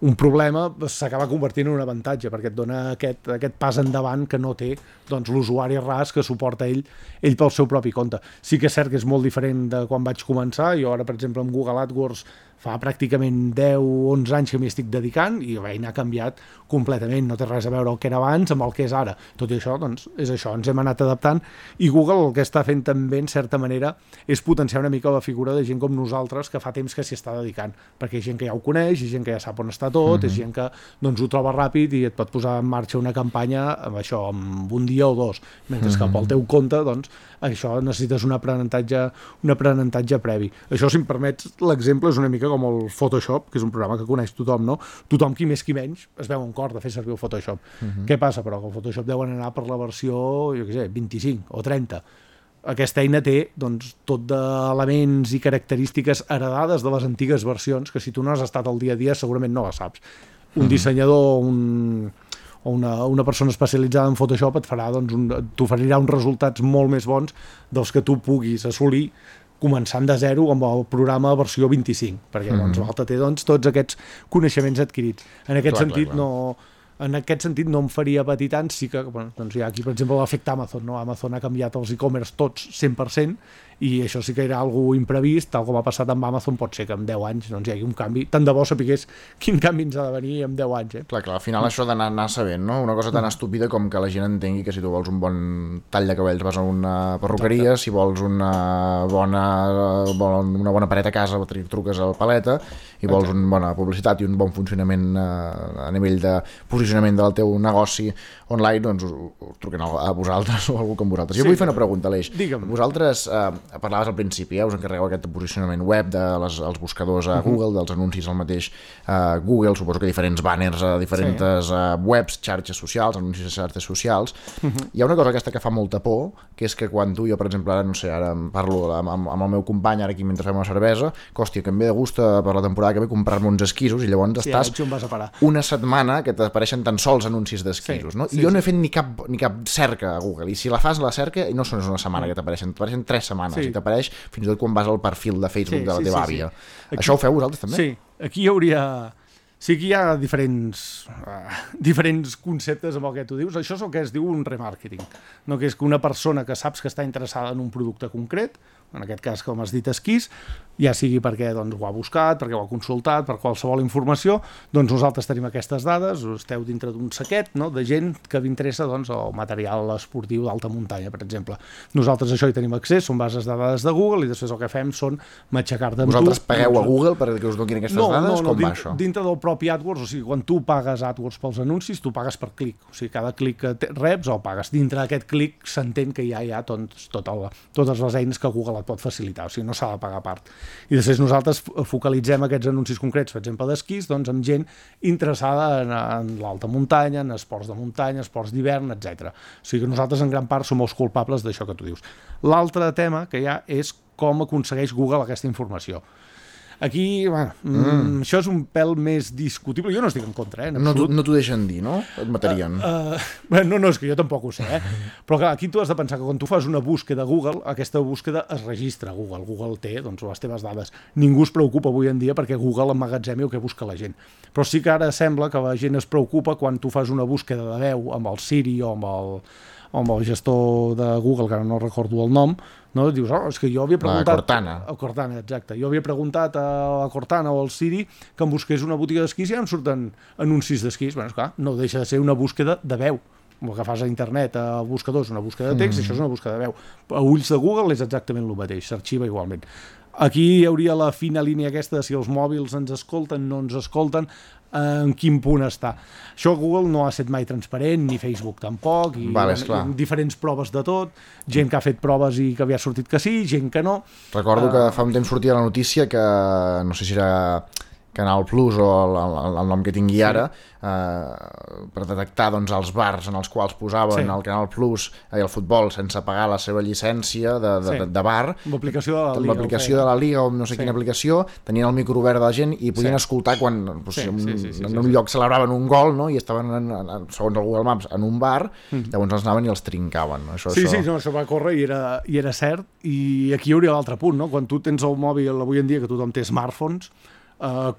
un problema s'acaba convertint en un avantatge perquè et dona aquest, aquest pas endavant que no té doncs, l'usuari ras que suporta ell, ell pel seu propi compte. Sí que és cert que és molt diferent de quan vaig començar, jo ara per exemple amb Google AdWords fa pràcticament 10 o 11 anys que m'hi estic dedicant i la feina ha canviat completament, no té res a veure el que era abans amb el que és ara. Tot i això, doncs, és això, ens hem anat adaptant i Google el que està fent també, en certa manera, és potenciar una mica la figura de gent com nosaltres que fa temps que s'hi està dedicant, perquè hi gent que ja ho coneix, hi gent que ja sap on està tot, Mhm. és gent que doncs, ho troba ràpid i et pot posar en marxa una campanya amb això, amb un dia o dos, mentre que Mhm. pel teu compte, doncs, això necessites un aprenentatge, un aprenentatge previ. Això, si em permets, l'exemple és una mica com el Photoshop, que és un programa que coneix tothom, no? Tothom, qui més qui menys, es veu un cor de fer servir el Photoshop. Mhm. Què passa, però? Que el Photoshop deuen anar per la versió, jo què sé, 25 o 30 aquesta eina té doncs, tot d'elements i característiques heredades de les antigues versions que si tu no has estat al dia a dia segurament no les saps. Un Mhm. dissenyador un, o una, una persona especialitzada en Photoshop et farà doncs, un, t'oferirà uns resultats molt més bons dels que tu puguis assolir començant de zero amb el programa versió 25, perquè Mhm. doncs, l'altre té doncs, tots aquests coneixements adquirits. En aquest Clar, clar, sentit, clar. no, en aquest sentit no em faria patir tant, sí que bueno, doncs hi ha aquí, per exemple, l'efecte Amazon. No? Amazon ha canviat els e-commerce tots 100% i això sí que era algo imprevist, tal com ha passat amb Amazon, pot ser que en 10 anys doncs, hi hagi un canvi. Tant de bo sapigués quin canvi ens ha de venir en 10 anys. Eh? Clar, clar, al final això d'anar anar sabent, no? Una cosa tan estúpida com que la gent entengui que si tu vols un bon tall de cabells vas a una perruqueria, si vols una bona, bon- una bona paret a casa tru- truques al paleta i vols una bona publicitat i un bon funcionament eh, a nivell de posicionament del teu negoci online, doncs us, us truquen a, a vosaltres <laughs> o a algú com vosaltres. Jo Sí. vull fer una pregunta, Aleix. Digue'm. Vosaltres, eh, parlaves al principi, eh, us encarregueu aquest posicionament web de les, buscadors a Mhm. Google, dels anuncis al mateix uh, Google, suposo que diferents banners a diferents Sí. uh, webs, xarxes socials, anuncis a xarxes socials. Mhm. Hi ha una cosa aquesta que fa molta por, que és que quan tu, jo per exemple, ara no sé, ara parlo amb, amb, amb el meu company ara aquí mentre fem una cervesa, que hòstia, que em ve de gust eh, per la temporada que ve comprar-me uns esquisos i llavors Sí, estàs una setmana que t'apareixen tan sols anuncis d'esquisos, Sí, no? sí, I jo no sí. he fet ni cap, ni cap cerca a Google, i si la fas la cerca, no són una setmana que t'apareixen, t'apareixen tres setmanes, Sí. i t'apareix fins i tot quan vas al perfil de Facebook de la teva àvia. Aquí- Això ho feu vosaltres també? Sí, aquí hi hauria... Sí que hi ha diferents, uh, <laughs> diferents conceptes amb el que tu dius. Això és el que es diu un remarketing. No? Que és que una persona que saps que està interessada en un producte concret, en aquest cas, com has dit, esquís, ja sigui perquè doncs, ho ha buscat, perquè ho ha consultat, per qualsevol informació, doncs nosaltres tenim aquestes dades, esteu dintre d'un saquet no? de gent que vi interessa doncs, el material esportiu d'alta muntanya, per exemple. Nosaltres això hi tenim accés, són bases de dades de Google i després el que fem són matxacar-te amb Vosaltres tu. pagueu a Google perquè us donin aquestes dades? Com va dintre, això? Dintre del propi AdWords, o sigui, quan tu pagues AdWords pels anuncis, tu pagues per clic. O sigui, cada clic que reps el pagues. Dintre d'aquest clic s'entén que ja hi ha doncs, tot el, totes les eines que Google et pot facilitar, o sigui, no s'ha de pagar part. I després nosaltres fo- focalitzem aquests anuncis concrets, per exemple, d'esquís, doncs amb gent interessada en, en l'alta muntanya, en esports de muntanya, esports d'hivern, etc. O sigui que nosaltres en gran part som els culpables d'això que tu dius. L'altre tema que hi ha és com aconsegueix Google aquesta informació. Aquí, bueno, mm. Mm. això és un pèl més discutible. Jo no estic en contra, eh? En No t'ho absolut. no t'ho deixen dir, no? Et matarien. Uh, bueno, no, no, és que jo tampoc ho sé, eh? Però clar, aquí tu has de pensar que quan tu fas una búsqueda a Google, aquesta búsqueda es registra a Google. Google té doncs, les teves dades. Ningú es preocupa avui en dia perquè Google emmagatzemi el que busca la gent. Però sí que ara sembla que la gent es preocupa quan tu fas una búsqueda de veu amb el Siri o amb el, amb el gestor de Google, que ara no recordo el nom, no? dius, oh, és que jo havia preguntat... Cortana. A Cortana, exacte. Jo havia preguntat a la Cortana o al Siri que em busqués una botiga d'esquís i ara em surten anuncis d'esquís. Bueno, esclar, no deixa de ser una búsqueda de veu. El que fas a internet, a buscadors, una búsqueda de text, mm. això és una búsqueda de veu. A ulls de Google és exactament el mateix, s'arxiva igualment. Aquí hi hauria la fina línia aquesta de si els mòbils ens escolten, no ens escolten, en quin punt està. Això Google no ha estat mai transparent, ni Facebook tampoc, i Vale, diferents proves de tot, gent que ha fet proves i que havia sortit que sí, gent que no. Recordo que Eh, fa un temps sortia la notícia que, no sé si era Canal Plus o el, el, el nom que tingui Sí. ara, eh, per detectar doncs, els bars en els quals posaven Sí. el Canal Plus i el futbol sense pagar la seva llicència de, de, Sí. de, de bar, l'aplicació de la Liga. l'aplicació de la Liga o no sé Sí. quina aplicació, tenien el micro obert de la gent i podien Sí. escoltar quan doncs, Sí, en, sí, sí, sí, en sí, un sí. lloc celebraven un gol no? i estaven, en, en, segons el Google Maps, en un bar, Mhm. llavors els anaven i els trincaven. Això, Sí, això... sí, no, això va córrer i era, i era cert. I aquí hi hauria l'altre punt, no? Quan tu tens el mòbil avui en dia, que tothom té smartphones, eh,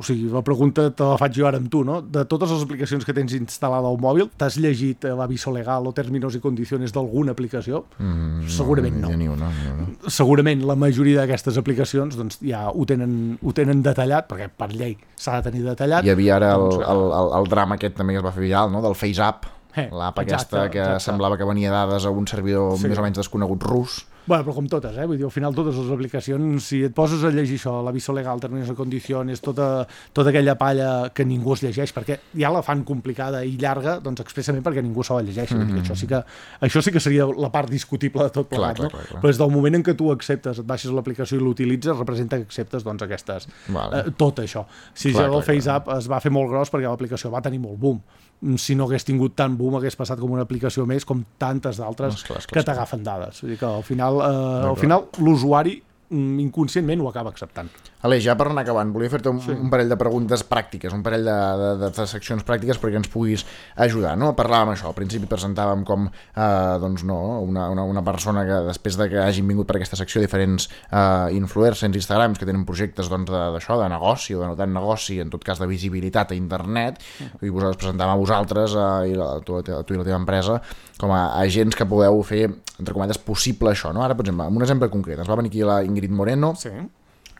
o sigui, la pregunta te la faig jo ara amb tu, no? De totes les aplicacions que tens instal·lada al mòbil, t'has llegit eh, l'aviso legal o términos i condiciones d'alguna aplicació? Mm, Segurament no. Ni, ni una, ni una. Segurament la majoria d'aquestes aplicacions doncs, ja ho tenen, ho tenen detallat, perquè per llei s'ha de tenir detallat. Hi havia ara el, Doncs, el, el, el drama aquest també que es va fer viral, no? del FaceApp, Eh, l'app aquesta que exacte. semblava que venia dades a un servidor Sí. més o menys desconegut rus. Bueno, però com totes, eh? Vull dir, al final totes les aplicacions, si et poses a llegir això, l'aviso legal, terminis de condicions, tota, tota aquella palla que ningú es llegeix, perquè ja la fan complicada i llarga, doncs expressament perquè ningú se la llegeix. Mm -hmm. això, sí que, això sí que seria la part discutible de tot plegat, Clar, clar, no? clar, clar. Però des del moment en què tu acceptes, et baixes l'aplicació i l'utilitzes, representa que acceptes doncs, aquestes, Vale. eh, tot això. Si Clar, ja el FaceApp es va fer molt gros perquè l'aplicació va tenir molt boom. Si no hagués tingut tant boom, hagués passat com una aplicació més, com tantes d'altres esclar, que t'agafen dades. Vull dir que al final, eh, al D'acord. final l'usuari mm, inconscientment ho acaba acceptant. Aleix, ja per anar acabant, volia fer-te un, Sí. un parell de preguntes pràctiques, un parell de, de, de, de seccions pràctiques perquè ens puguis ajudar. No? Parlàvem això, al principi presentàvem com eh, doncs no, una, una, una persona que després de que hagin vingut per aquesta secció diferents eh, influencers, Instagrams, que tenen projectes doncs, de- d'això, de, negoci o de no tant negoci, en tot cas de visibilitat a internet, i vosaltres presentàvem a vosaltres eh, i la, tu, a tu i la teva empresa com a agents que podeu fer, entre cometes, possible això. No? Ara, per exemple, amb un exemple concret, ens va venir aquí la Ingrid Moreno, sí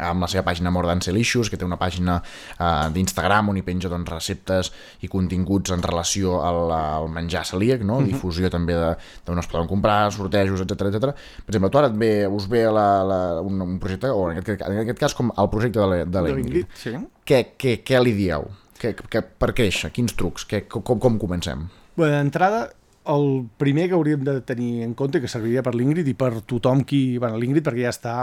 amb la seva pàgina More Than Delicious, que té una pàgina uh, d'Instagram on hi penja doncs, receptes i continguts en relació al, al menjar celíac, no? Mhm. difusió també de- d'on es poden comprar, sortejos, etc etc. Per exemple, tu ara et ve, us ve la, la, un, un projecte, o en aquest, en aquest cas com el projecte de la, de la Ingrid. l'Ingrid, sí. Què, què, què li dieu? Que, que, per créixer? Quins trucs? Que, com, com comencem? Bé, d'entrada, el primer que hauríem de tenir en compte, que serviria per l'Ingrid i per tothom qui... Bueno, l'Ingrid perquè ja està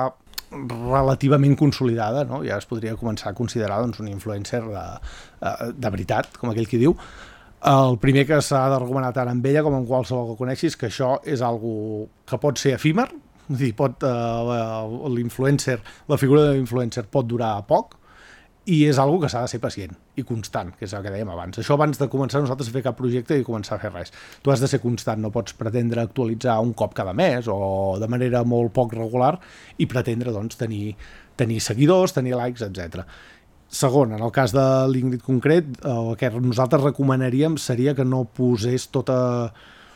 relativament consolidada, no? ja es podria començar a considerar doncs, un influencer de, eh, de veritat, com aquell qui diu. El primer que s'ha recomanar tant amb ella com amb qualsevol que coneixis que això és algo que pot ser efímer, és dir, pot, eh, l'influencer, la figura de l'influencer pot durar poc, i és algo que s'ha de ser pacient i constant, que és el que dèiem abans. Això abans de començar nosaltres a fer cap projecte i començar a fer res. Tu has de ser constant, no pots pretendre actualitzar un cop cada mes o de manera molt poc regular i pretendre doncs, tenir, tenir seguidors, tenir likes, etc. Segon, en el cas de l'Ingrid concret, el que nosaltres recomanaríem seria que no posés tota...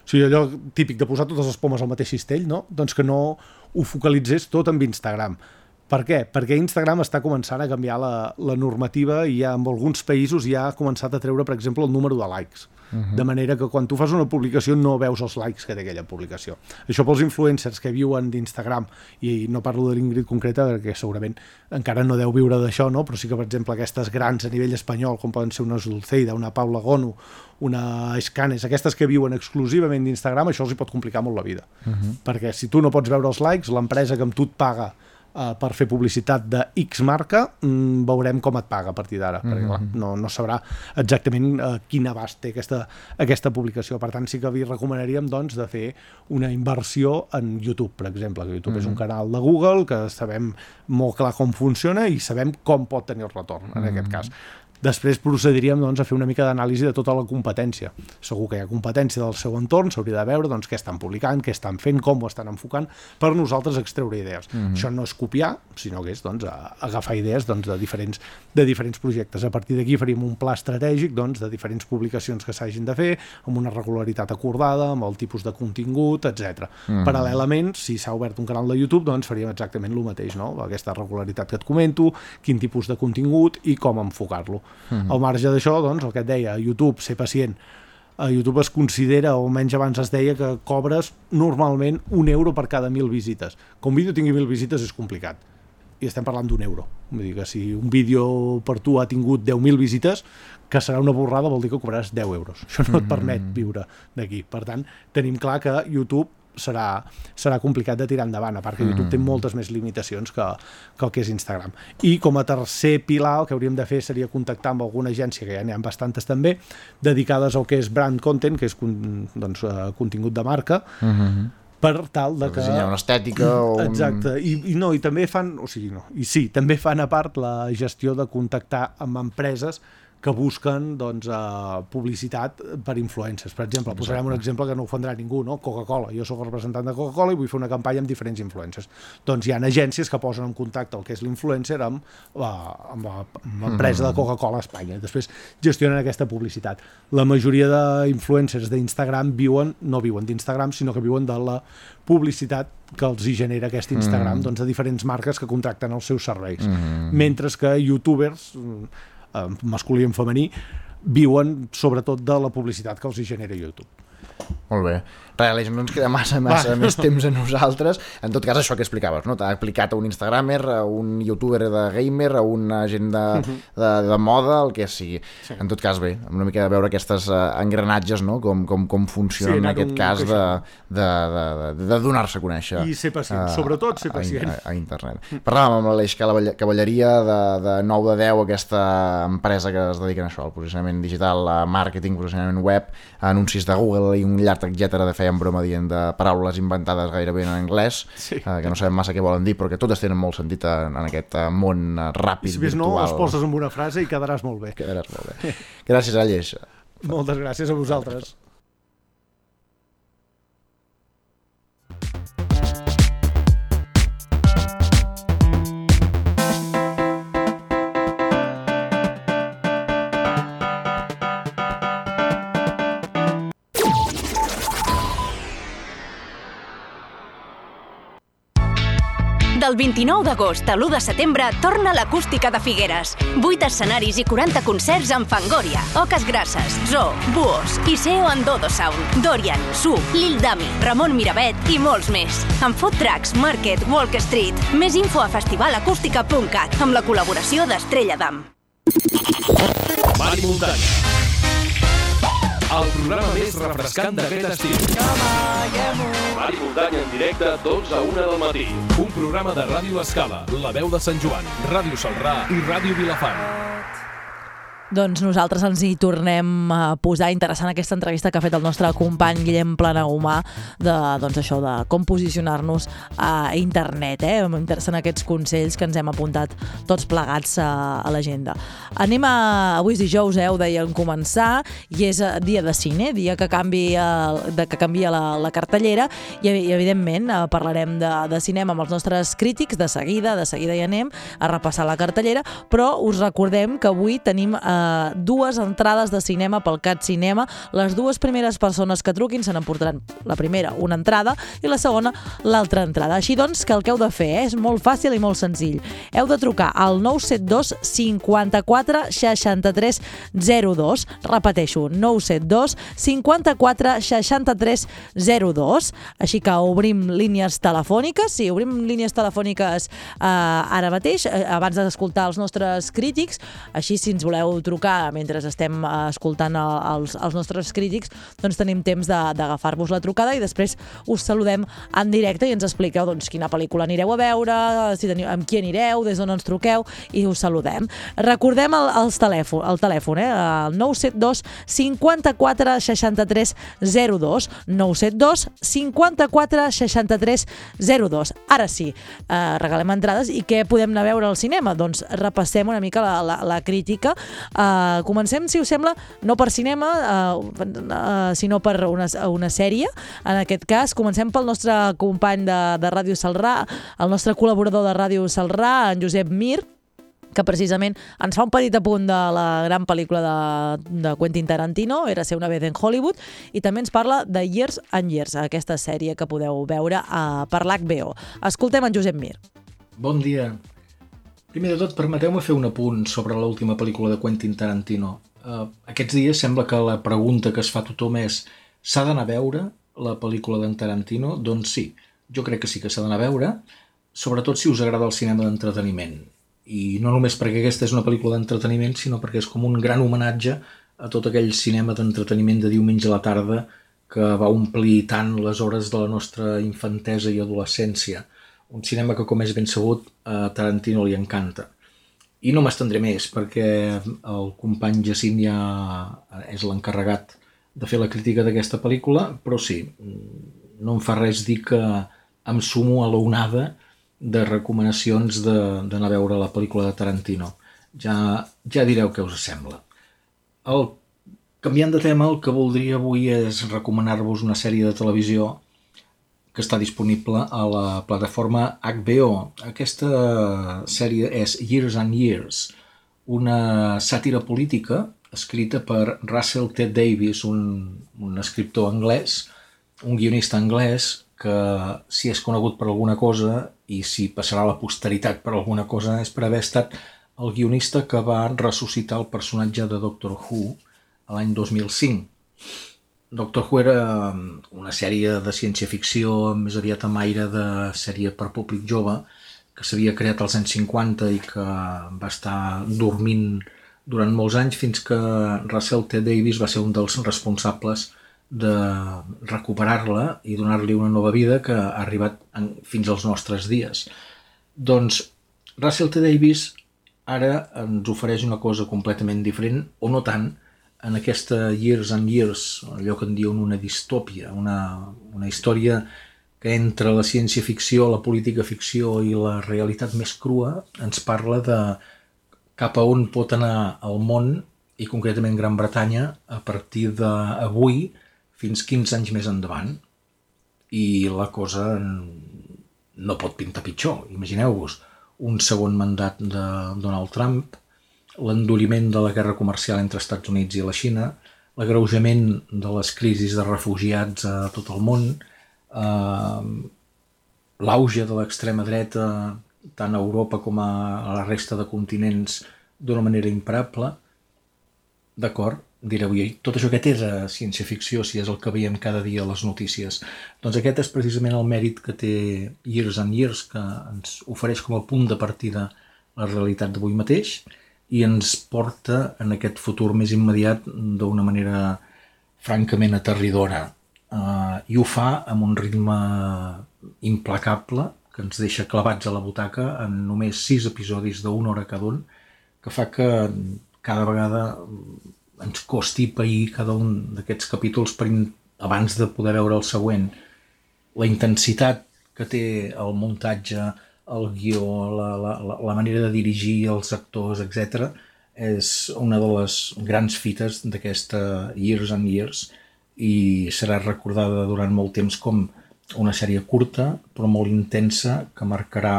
O sigui, allò típic de posar totes les pomes al mateix cistell, no? Doncs que no ho focalitzés tot amb Instagram. Per què? Perquè Instagram està començant a canviar la, la normativa i ja en alguns països ja ha començat a treure, per exemple, el número de likes. Uh -huh. De manera que quan tu fas una publicació no veus els likes que té aquella publicació. Això pels influencers que viuen d'Instagram, i no parlo de l'Ingrid concreta perquè segurament encara no deu viure d'això, no? però sí que, per exemple, aquestes grans a nivell espanyol, com poden ser una Dulceida, una Paula Gonu, una Escanes, aquestes que viuen exclusivament d'Instagram, això els hi pot complicar molt la vida. Uh -huh. Perquè si tu no pots veure els likes, l'empresa que amb tu et paga uh, per fer publicitat de X marca, mm, veurem com et paga a partir d'ara, mm -hmm. perquè clar, Mhm. no, no sabrà exactament uh, quin abast té aquesta, aquesta publicació. Per tant, sí que vi recomanaríem doncs, de fer una inversió en YouTube, per exemple, que YouTube mm -hmm. és un Mhm. canal de Google que sabem molt clar com funciona i sabem com pot tenir el retorn, en aquest Mhm. cas. Després procediríem doncs, a fer una mica d'anàlisi de tota la competència. Segur que hi ha competència del seu entorn, s'hauria de veure doncs, què estan publicant, què estan fent, com ho estan enfocant, per nosaltres extreure idees. Mhm. Això no és copiar, sinó que és doncs, agafar idees doncs, de, diferents, de diferents projectes. A partir d'aquí faríem un pla estratègic doncs, de diferents publicacions que s'hagin de fer, amb una regularitat acordada, amb el tipus de contingut, etc. Mhm. Paral·lelament, si s'ha obert un canal de YouTube, doncs faríem exactament el mateix, no? aquesta regularitat que et comento, quin tipus de contingut i com enfocar-lo. Mhm. Al marge d'això, doncs, el que et deia, YouTube, ser pacient, a YouTube es considera, o almenys abans es deia, que cobres normalment un euro per cada mil visites. Que un vídeo tingui mil visites és complicat. I estem parlant d'un euro. Vull dir que si un vídeo per tu ha tingut 10.000 visites, que serà una borrada vol dir que cobraràs 10 euros. Això no et permet viure d'aquí. Per tant, tenim clar que YouTube serà, serà complicat de tirar endavant, a part que YouTube té moltes més limitacions que, que el que és Instagram. I com a tercer pilar el que hauríem de fer seria contactar amb alguna agència, que ja n'hi ha bastantes també, dedicades al que és brand content, que és con, doncs, eh, contingut de marca, Mhm. per tal de que... dissenyar una estètica o un- Exacte, I, i no, i també fan, o sigui, no, i sí, també fan a part la gestió de contactar amb empreses que busquen doncs, uh, publicitat per influencers. Per exemple, posarem un exemple que no ofendrà ningú, no? Coca-Cola. Jo sóc representant de Coca-Cola i vull fer una campanya amb diferents influencers. Doncs hi ha agències que posen en contacte el que és l'influencer amb la- amb l'empresa de Coca-Cola a Espanya. Després gestionen aquesta publicitat. La majoria d'influencers d'Instagram viuen, no viuen d'Instagram, sinó que viuen de la publicitat que els hi genera aquest Instagram, Mm. doncs de diferents marques que contracten els seus serveis. Mhm. Mentre que youtubers, mm, eh, masculí i en femení, viuen sobretot de la publicitat que els genera YouTube. Molt bé. Res, Aleix, no ens queda massa, massa Va. més temps a nosaltres. En tot cas, això que explicaves, no? T'ha aplicat a un instagramer, a un youtuber de gamer, a un agent de, Mhm. de, de moda, el que sigui. Sí. En tot cas, bé, una mica de veure aquestes uh, engranatges, no? Com, com, com funciona Sí, en aquest cas de, de, de, de, de donar-se a conèixer. I ser pacient, eh, sobretot ser a- pacient. A, a, internet. Parlàvem amb l'Aleix Cavall- Cavalleria de, de 9 de 10, aquesta empresa que es dediquen a això, al posicionament digital, a màrqueting, posicionament web, anuncis de Google i un llarg etcètera de feien broma dient de paraules inventades gairebé en anglès, Sí. eh, que no sabem massa què volen dir, però que totes tenen molt sentit en, en aquest eh, món eh, ràpid, I si més no, virtual. els poses amb una frase i quedaràs molt bé. Quedaràs molt bé. Gràcies, Aleix. Moltes gràcies a vosaltres. Del 29 d'agost a l'1 de setembre torna l'acústica de Figueres. 8 escenaris i 40 concerts amb Fangoria, Oques Grasses, Zoo, Buos, Iseo Andodo Sound, Dorian, Su, Lil Dami, Ramon Miravet i molts més. Amb Food Trucks, Market, Walk Street. Més info a festivalacústica.cat amb la col·laboració d'Estrella Damm. Mari Muntanya. El programa més refrescant d'aquest estiu. Mari Muntanya en directe, 12 a 1 del matí. Un programa de Ràdio Escala, La Veu de Sant Joan, Ràdio Salrà i Ràdio Vilafant. Doncs nosaltres ens hi tornem a posar interessant aquesta entrevista que ha fet el nostre company Guillem Planagumà de, doncs això, de com posicionar-nos a internet. Eh? Interessant aquests consells que ens hem apuntat tots plegats a, a l'agenda. Anem a... Avui és dijous, eh? ho deien començar, i és eh, dia de cine, dia que canvia, de, que canvia la, la cartellera, i, i evidentment eh, parlarem de, de cinema amb els nostres crítics de seguida, de seguida hi anem a repassar la cartellera, però us recordem que avui tenim eh, dues entrades de cinema pel CAT Cinema. Les dues primeres persones que truquin se n'emportaran la primera una entrada i la segona l'altra entrada. Així doncs, que el que heu de fer eh? és molt fàcil i molt senzill. Heu de trucar al 972 54 63 02. Repeteixo, 972 54 63 02. Així que obrim línies telefòniques. Sí, obrim línies telefòniques eh, ara mateix, eh, abans d'escoltar els nostres crítics. Així, si ens voleu trucar mentre estem eh, escoltant el, els, els nostres crítics, doncs tenim temps d'agafar-vos la trucada i després us saludem en directe i ens expliqueu doncs, quina pel·lícula anireu a veure, si teniu, amb qui anireu, des d'on ens truqueu i us saludem. Recordem el, els telèfon, el telèfon, eh? el 972 54 63 02 972 54 63 02 Ara sí, eh, regalem entrades i què podem anar a veure al cinema? Doncs repassem una mica la, la, la crítica Uh, comencem, si us sembla, no per cinema, uh, uh, sinó per una, una sèrie. En aquest cas, comencem pel nostre company de, de Ràdio Salrà, el nostre col·laborador de Ràdio Salrà, en Josep Mir, que precisament ens fa un petit apunt de la gran pel·lícula de, de Quentin Tarantino, Era ser una vez en Hollywood, i també ens parla de Years and Years, aquesta sèrie que podeu veure uh, per l'HBO. Escoltem en Josep Mir. Bon dia. Primer de tot, permeteu-me fer un apunt sobre l'última pel·lícula de Quentin Tarantino. Uh, aquests dies sembla que la pregunta que es fa tothom és s'ha d'anar a veure la pel·lícula d'en Tarantino? Doncs sí, jo crec que sí que s'ha d'anar a veure, sobretot si us agrada el cinema d'entreteniment. I no només perquè aquesta és una pel·lícula d'entreteniment, sinó perquè és com un gran homenatge a tot aquell cinema d'entreteniment de diumenge a la tarda que va omplir tant les hores de la nostra infantesa i adolescència un cinema que, com és ben sabut, a Tarantino li encanta. I no m'estendré més, perquè el company Jacint ja és l'encarregat de fer la crítica d'aquesta pel·lícula, però sí, no em fa res dir que em sumo a l'onada de recomanacions d'anar a veure la pel·lícula de Tarantino. Ja, ja direu què us sembla. El, canviant de tema, el que voldria avui és recomanar-vos una sèrie de televisió que està disponible a la plataforma HBO. Aquesta sèrie és Years and Years, una sàtira política escrita per Russell T. Davis, un, un escriptor anglès, un guionista anglès que si és conegut per alguna cosa i si passarà a la posteritat per alguna cosa és per haver estat el guionista que va ressuscitar el personatge de Doctor Who l'any 2005. Doctor Who era una sèrie de ciència-ficció més aviat amb aire de sèrie per públic jove que s'havia creat als anys 50 i que va estar dormint durant molts anys fins que Russell T. Davis va ser un dels responsables de recuperar-la i donar-li una nova vida que ha arribat en, fins als nostres dies. Doncs Russell T. Davis ara ens ofereix una cosa completament diferent, o no tant, en aquesta Years and Years, allò que en diuen una distòpia, una, una història que entre la ciència-ficció, la política-ficció i la realitat més crua ens parla de cap a on pot anar el món i concretament Gran Bretanya a partir d'avui fins 15 anys més endavant i la cosa no pot pintar pitjor. Imagineu-vos un segon mandat de Donald Trump, l'enduriment de la guerra comercial entre Estats Units i la Xina, l'agreujament de les crisis de refugiats a tot el món, eh, l'auge de l'extrema dreta tant a Europa com a, a la resta de continents d'una manera imparable, d'acord, direu, i tot això que té de ciència-ficció, si és el que veiem cada dia a les notícies. Doncs aquest és precisament el mèrit que té Years and Years, que ens ofereix com a punt de partida la realitat d'avui mateix i ens porta en aquest futur més immediat d'una manera francament aterridora. Eh, i ho fa amb un ritme implacable que ens deixa clavats a la butaca en només sis episodis d'una hora cada un que fa que cada vegada ens costi pair cada un d'aquests capítols per abans de poder veure el següent. La intensitat que té el muntatge, el guió, la, la, la, manera de dirigir els actors, etc és una de les grans fites d'aquesta Years and Years i serà recordada durant molt temps com una sèrie curta però molt intensa que marcarà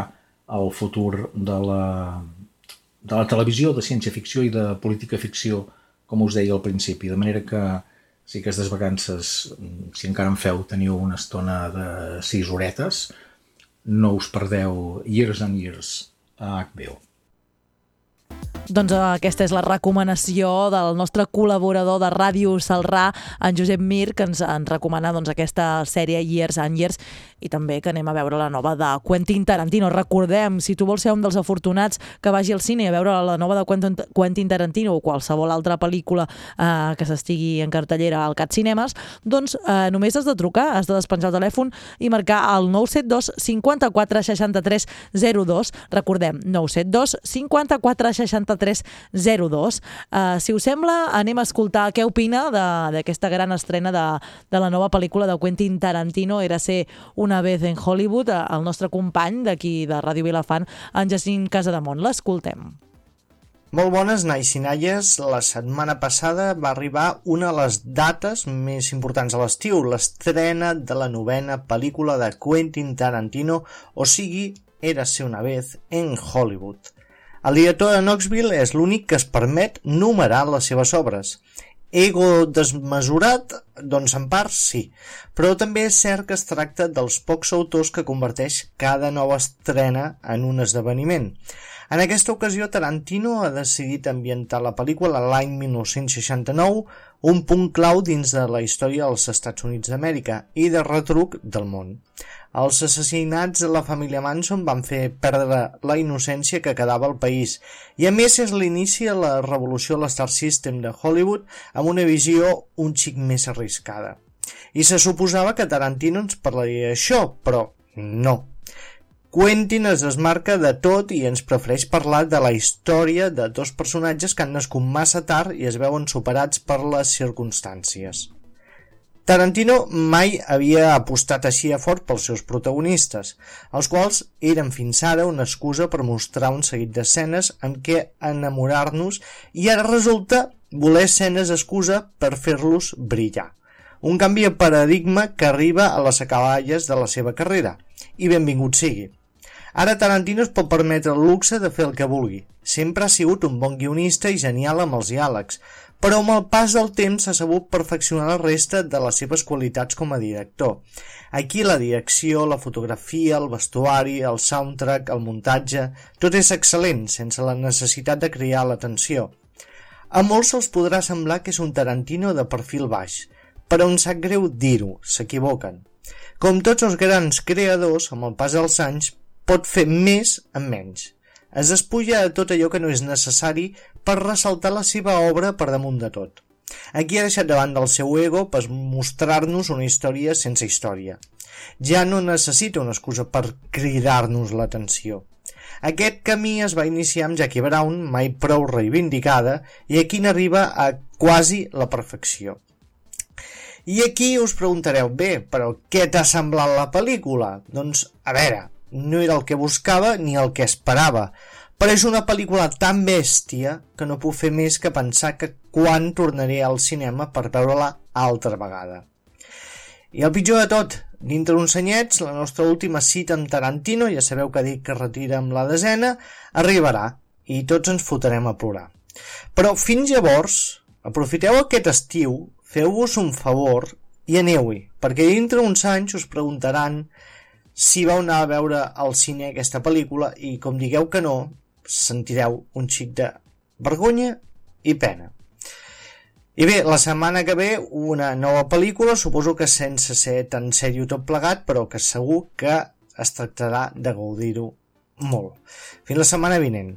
el futur de la, de la televisió, de ciència-ficció i de política-ficció, com us deia al principi. De manera que si aquestes vacances, si encara en feu, teniu una estona de sis horetes, no us perdeu Years and Years a HBO. Doncs eh, aquesta és la recomanació del nostre col·laborador de Ràdio Salrà, en Josep Mir, que ens, ens recomana doncs, aquesta sèrie Years and Years i també que anem a veure la nova de Quentin Tarantino. Recordem, si tu vols ser un dels afortunats que vagi al cine a veure la nova de Quentin Tarantino o qualsevol altra pel·lícula eh, que s'estigui en cartellera al Cat Cinemes, doncs eh, només has de trucar, has de despenjar el telèfon i marcar el 972 54 63 02. Recordem, 972 54 63 02. Uh, si us sembla, anem a escoltar què opina d'aquesta gran estrena de, de la nova pel·lícula de Quentin Tarantino, Era ser una vez en Hollywood, eh, el nostre company d'aquí de Ràdio Vilafant, en Jacint Casademont. L'escoltem. Molt bones, Nais i Naies. La setmana passada va arribar una de les dates més importants a l'estiu, l'estrena de la novena pel·lícula de Quentin Tarantino, o sigui, Era ser una vez en Hollywood. El director de Knoxville és l'únic que es permet numerar les seves obres. Ego desmesurat? Doncs en part sí, però també és cert que es tracta dels pocs autors que converteix cada nova estrena en un esdeveniment. En aquesta ocasió, Tarantino ha decidit ambientar la pel·lícula l'any 1969, un punt clau dins de la història dels Estats Units d'Amèrica i de retruc del món. Els assassinats de la família Manson van fer perdre la innocència que quedava al país i a més és l'inici de la revolució a l'Star System de Hollywood amb una visió un xic més arriscada. I se suposava que Tarantino ens parlaria d'això, però no. Quentin es desmarca de tot i ens prefereix parlar de la història de dos personatges que han nascut massa tard i es veuen superats per les circumstàncies. Tarantino mai havia apostat així a fort pels seus protagonistes, els quals eren fins ara una excusa per mostrar un seguit d'escenes amb què enamorar-nos i ara resulta voler escenes excusa per fer-los brillar. Un canvi de paradigma que arriba a les acaballes de la seva carrera, i benvingut sigui. Ara Tarantino es pot permetre el luxe de fer el que vulgui. Sempre ha sigut un bon guionista i genial amb els diàlegs, però amb el pas del temps s'ha sabut perfeccionar la resta de les seves qualitats com a director. Aquí la direcció, la fotografia, el vestuari, el soundtrack, el muntatge, tot és excel·lent, sense la necessitat de criar l'atenció. A molts se'ls podrà semblar que és un Tarantino de perfil baix, però em sap greu dir-ho, s'equivoquen. Com tots els grans creadors, amb el pas dels anys, pot fer més amb menys. Es despulla de tot allò que no és necessari per ressaltar la seva obra per damunt de tot. Aquí ha deixat davant del seu ego per mostrar-nos una història sense història. Ja no necessita una excusa per cridar-nos l'atenció. Aquest camí es va iniciar amb Jackie Brown, mai prou reivindicada, i aquí n'arriba a quasi la perfecció. I aquí us preguntareu, bé, però què t'ha semblat la pel·lícula? Doncs, a veure, no era el que buscava ni el que esperava, però és una pel·lícula tan bèstia que no puc fer més que pensar que quan tornaré al cinema per veure-la altra vegada. I el pitjor de tot, dintre uns anyets, la nostra última cita amb Tarantino, ja sabeu que dic que retira amb la desena, arribarà i tots ens fotrem a plorar. Però fins llavors, aprofiteu aquest estiu, feu-vos un favor i aneu-hi, perquè dintre uns anys us preguntaran si vau anar a veure al cine aquesta pel·lícula i com digueu que no, sentireu un xic de vergonya i pena. I bé, la setmana que ve una nova pel·lícula, suposo que sense ser tan sèrio tot plegat, però que segur que es tractarà de gaudir-ho molt. Fins la setmana vinent.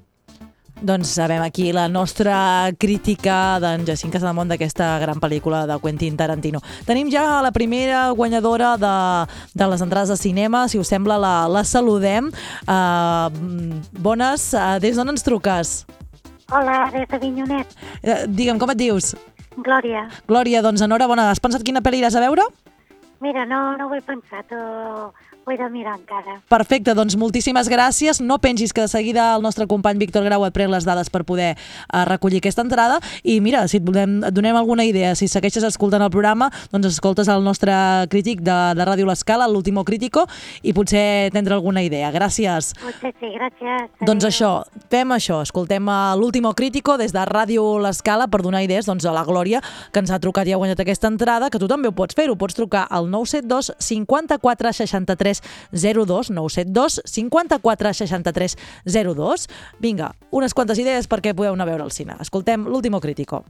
Doncs sabem aquí la nostra crítica d'en Jacint Casademont d'aquesta gran pel·lícula de Quentin Tarantino. Tenim ja la primera guanyadora de, de les entrades de cinema, si us sembla la, la saludem. Uh, bones, uh, des d'on ens truques? Hola, des d'Avinyonet. Uh, digue'm, com et dius? Glòria. Glòria, doncs enhorabona. Has pensat quina pel·li iràs a veure? Mira, no, no ho he pensat, ho, ho he de mirar encara. Perfecte, doncs moltíssimes gràcies. No pengis que de seguida el nostre company Víctor Grau et pren les dades per poder uh, recollir aquesta entrada i mira, si et, volem, et donem alguna idea, si segueixes escoltant el programa, doncs escoltes el nostre crític de, de Ràdio L'Escala, l'último crítico, i potser tindrà alguna idea. Gràcies. Potser sí, gràcies. Doncs això, fem això, escoltem a l'último crítico des de Ràdio L'Escala per donar idees doncs, a la Glòria, que ens ha trucat i ha guanyat aquesta entrada, que tu també ho pots fer, ho pots trucar al 972 54 63 02, 972 54 63 02. Vinga, unes quantes idees perquè podeu anar a veure al cine. Escoltem l'último crítico.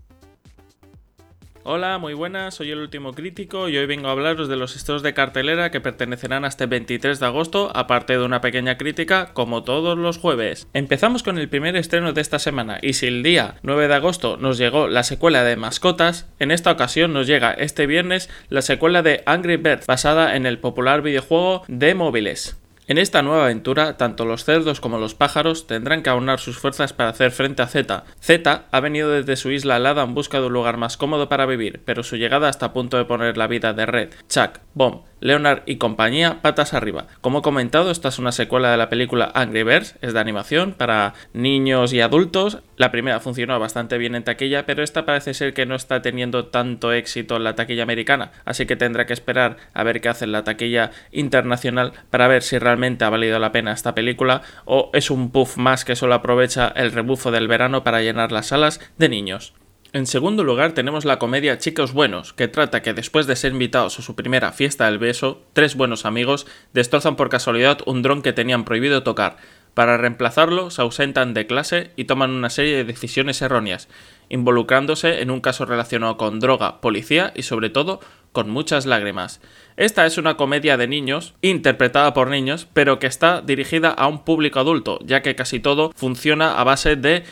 Hola, muy buenas, soy el último crítico y hoy vengo a hablaros de los estados de cartelera que pertenecerán hasta el 23 de agosto, aparte de una pequeña crítica, como todos los jueves. Empezamos con el primer estreno de esta semana, y si el día 9 de agosto nos llegó la secuela de Mascotas, en esta ocasión nos llega este viernes la secuela de Angry Birds, basada en el popular videojuego de móviles. En esta nueva aventura, tanto los cerdos como los pájaros tendrán que aunar sus fuerzas para hacer frente a Z. Z ha venido desde su isla helada en busca de un lugar más cómodo para vivir, pero su llegada está a punto de poner la vida de Red, Chuck, Bomb, Leonard y compañía patas arriba. Como he comentado, esta es una secuela de la película Angry Birds, es de animación para niños y adultos. La primera funcionó bastante bien en taquilla, pero esta parece ser que no está teniendo tanto éxito en la taquilla americana, así que tendrá que esperar a ver qué hace en la taquilla internacional para ver si realmente ha valido la pena esta película o es un puff más que solo aprovecha el rebufo del verano para llenar las salas de niños. En segundo lugar tenemos la comedia Chicos Buenos, que trata que después de ser invitados a su primera fiesta del beso, tres buenos amigos destrozan por casualidad un dron que tenían prohibido tocar. Para reemplazarlo, se ausentan de clase y toman una serie de decisiones erróneas, involucrándose en un caso relacionado con droga, policía y sobre todo con muchas lágrimas. Esta es una comedia de niños, interpretada por niños, pero que está dirigida a un público adulto, ya que casi todo funciona a base de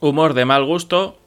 humor de mal gusto,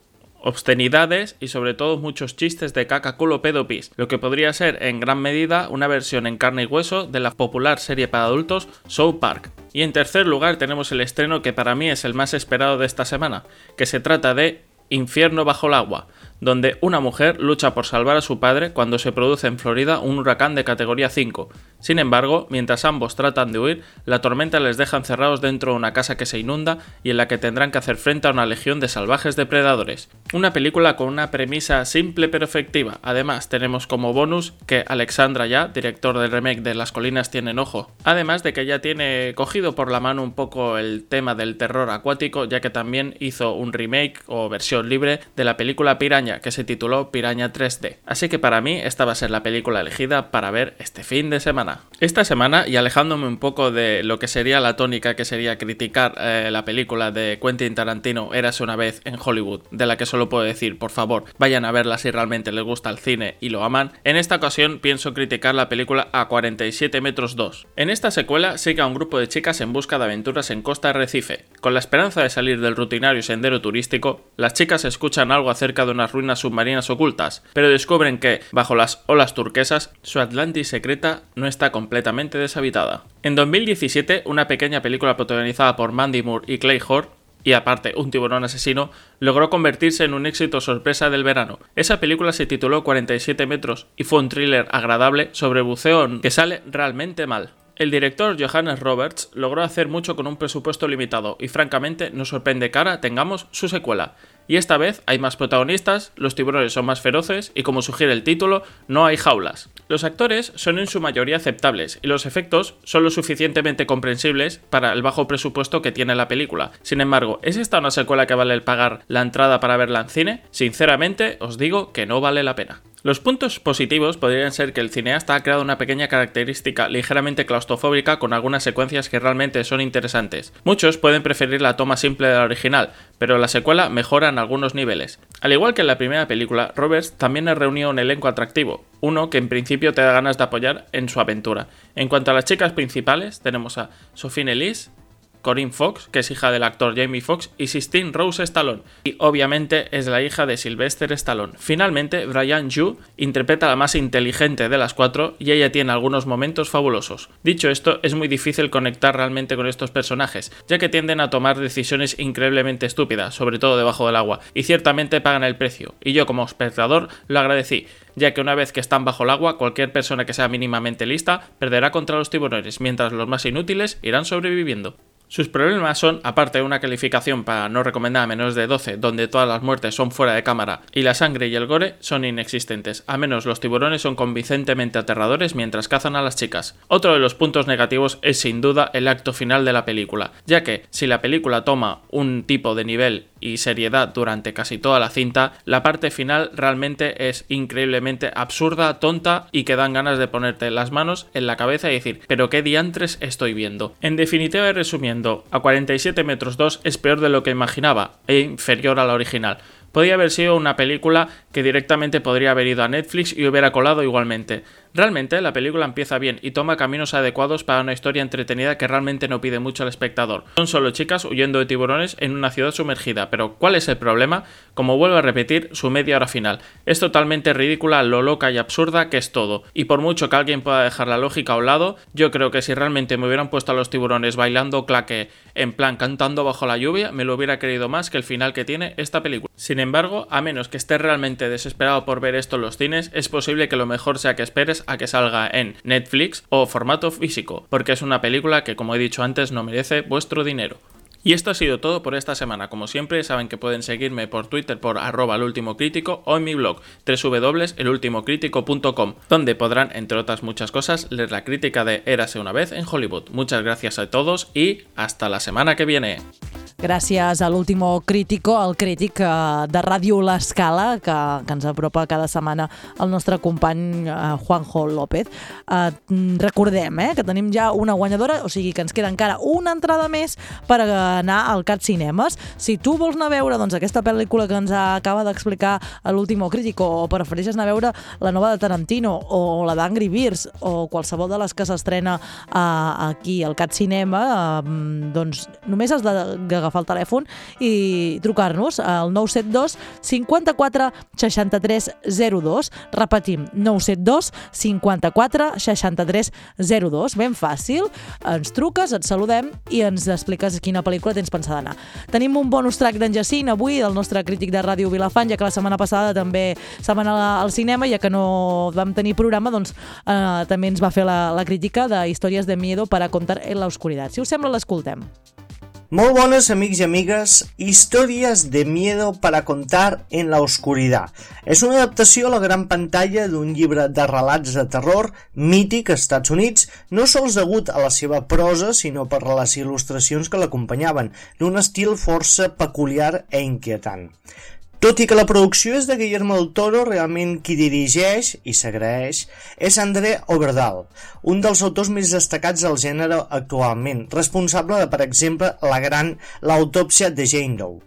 obscenidades y sobre todo muchos chistes de caca culo pedo pis, lo que podría ser en gran medida una versión en carne y hueso de la popular serie para adultos South Park. Y en tercer lugar tenemos el estreno que para mí es el más esperado de esta semana, que se trata de Infierno bajo el agua, donde una mujer lucha por salvar a su padre cuando se produce en Florida un huracán de categoría 5. Sin embargo, mientras ambos tratan de huir, la tormenta les deja encerrados dentro de una casa que se inunda y en la que tendrán que hacer frente a una legión de salvajes depredadores. Una película con una premisa simple pero efectiva. Además, tenemos como bonus que Alexandra Ya, director del remake de Las colinas tienen ojo, además de que ya tiene cogido por la mano un poco el tema del terror acuático, ya que también hizo un remake o versión libre de la película Piraña, que se tituló Piraña 3D. Así que para mí esta va a ser la película elegida para ver este fin de semana. Esta semana, y alejándome un poco de lo que sería la tónica que sería criticar eh, la película de Quentin Tarantino Érase una vez en Hollywood, de la que solo puedo decir, por favor, vayan a verla si realmente les gusta el cine y lo aman, en esta ocasión pienso criticar la película A 47 metros 2. En esta secuela sigue a un grupo de chicas en busca de aventuras en Costa Recife. Con la esperanza de salir del rutinario sendero turístico, las chicas escuchan algo acerca de unas ruinas submarinas ocultas, pero descubren que, bajo las olas turquesas, su Atlantis secreta no está completamente deshabitada. En 2017, una pequeña película protagonizada por Mandy Moore y Clay Hort y aparte un tiburón asesino, logró convertirse en un éxito sorpresa del verano. Esa película se tituló 47 metros y fue un thriller agradable sobre buceo que sale realmente mal. El director Johannes Roberts logró hacer mucho con un presupuesto limitado y francamente nos sorprende que ahora tengamos su secuela. Y esta vez hay más protagonistas, los tiburones son más feroces y como sugiere el título, no hay jaulas. Los actores son en su mayoría aceptables y los efectos son lo suficientemente comprensibles para el bajo presupuesto que tiene la película. Sin embargo, ¿es esta una secuela que vale el pagar la entrada para verla en cine? Sinceramente, os digo que no vale la pena. Los puntos positivos podrían ser que el cineasta ha creado una pequeña característica ligeramente claustrofóbica con algunas secuencias que realmente son interesantes. Muchos pueden preferir la toma simple de la original, pero la secuela mejora algunos niveles. Al igual que en la primera película, Roberts también ha reunido un elenco atractivo, uno que en principio te da ganas de apoyar en su aventura. En cuanto a las chicas principales, tenemos a Sophie Corinne Fox, que es hija del actor Jamie Foxx, y Sistine Rose Stallone. Y obviamente es la hija de Sylvester Stallone. Finalmente, Brian Yu interpreta a la más inteligente de las cuatro y ella tiene algunos momentos fabulosos. Dicho esto, es muy difícil conectar realmente con estos personajes, ya que tienden a tomar decisiones increíblemente estúpidas, sobre todo debajo del agua, y ciertamente pagan el precio. Y yo como espectador lo agradecí, ya que una vez que están bajo el agua, cualquier persona que sea mínimamente lista perderá contra los tiburones, mientras los más inútiles irán sobreviviendo. Sus problemas son, aparte de una calificación para no recomendar a menos de 12, donde todas las muertes son fuera de cámara y la sangre y el gore son inexistentes, a menos los tiburones son convincentemente aterradores mientras cazan a las chicas. Otro de los puntos negativos es sin duda el acto final de la película, ya que si la película toma un tipo de nivel y seriedad durante casi toda la cinta, la parte final realmente es increíblemente absurda, tonta y que dan ganas de ponerte las manos en la cabeza y decir, pero qué diantres estoy viendo. En definitiva y resumiendo, a 47 metros 2 es peor de lo que imaginaba e inferior a la original. Podría haber sido una película que directamente podría haber ido a Netflix y hubiera colado igualmente. Realmente la película empieza bien y toma caminos adecuados para una historia entretenida que realmente no pide mucho al espectador. Son solo chicas huyendo de tiburones en una ciudad sumergida, pero ¿cuál es el problema? Como vuelvo a repetir, su media hora final. Es totalmente ridícula, lo loca y absurda que es todo. Y por mucho que alguien pueda dejar la lógica a un lado, yo creo que si realmente me hubieran puesto a los tiburones bailando claque en plan cantando bajo la lluvia, me lo hubiera querido más que el final que tiene esta película. Sin embargo, a menos que estés realmente desesperado por ver esto en los cines, es posible que lo mejor sea que esperes a que salga en Netflix o formato físico, porque es una película que, como he dicho antes, no merece vuestro dinero. Y esto ha sido todo por esta semana. Como siempre, saben que pueden seguirme por Twitter por arroba el último crítico o en mi blog www.elultimocritico.com, donde podrán, entre otras muchas cosas, leer la crítica de Érase una vez en Hollywood. Muchas gracias a todos y hasta la semana que viene. Gràcies a l'último crítico, el crític eh, de Ràdio L'Escala, que, que ens apropa cada setmana el nostre company eh, Juanjo López. Eh, recordem eh, que tenim ja una guanyadora, o sigui que ens queda encara una entrada més per anar al Cat Cinemes. Si tu vols anar a veure doncs, aquesta pel·lícula que ens acaba d'explicar l'último crítico, o prefereixes anar a veure la nova de Tarantino, o la d'Angry Birds, o qualsevol de les que s'estrena eh, aquí al Cat Cinema, eh, doncs només has d'agafar el telèfon i trucar-nos al 972 54 63 02. Repetim, 972 54 63 02. Ben fàcil. Ens truques, et saludem i ens expliques quina pel·lícula tens pensada anar. Tenim un bonus track d'en Jacint avui, del nostre crític de ràdio Vilafant, ja que la setmana passada també se va anar al cinema, ja que no vam tenir programa, doncs eh, també ens va fer la, la crítica de Històries de Miedo para contar en la oscuridad. Si us sembla, l'escoltem. Molt bones, amics i amigues, històries de miedo para contar en la oscuridad. És una adaptació a la gran pantalla d'un llibre de relats de terror mític als Estats Units, no sols degut a la seva prosa, sinó per les il·lustracions que l'acompanyaven, d'un estil força peculiar e inquietant. Tot i que la producció és de Guillermo del Toro, realment qui dirigeix i s'agraeix és André Overdal, un dels autors més destacats del gènere actualment, responsable de, per exemple, la gran L'autòpsia de Jane Doe.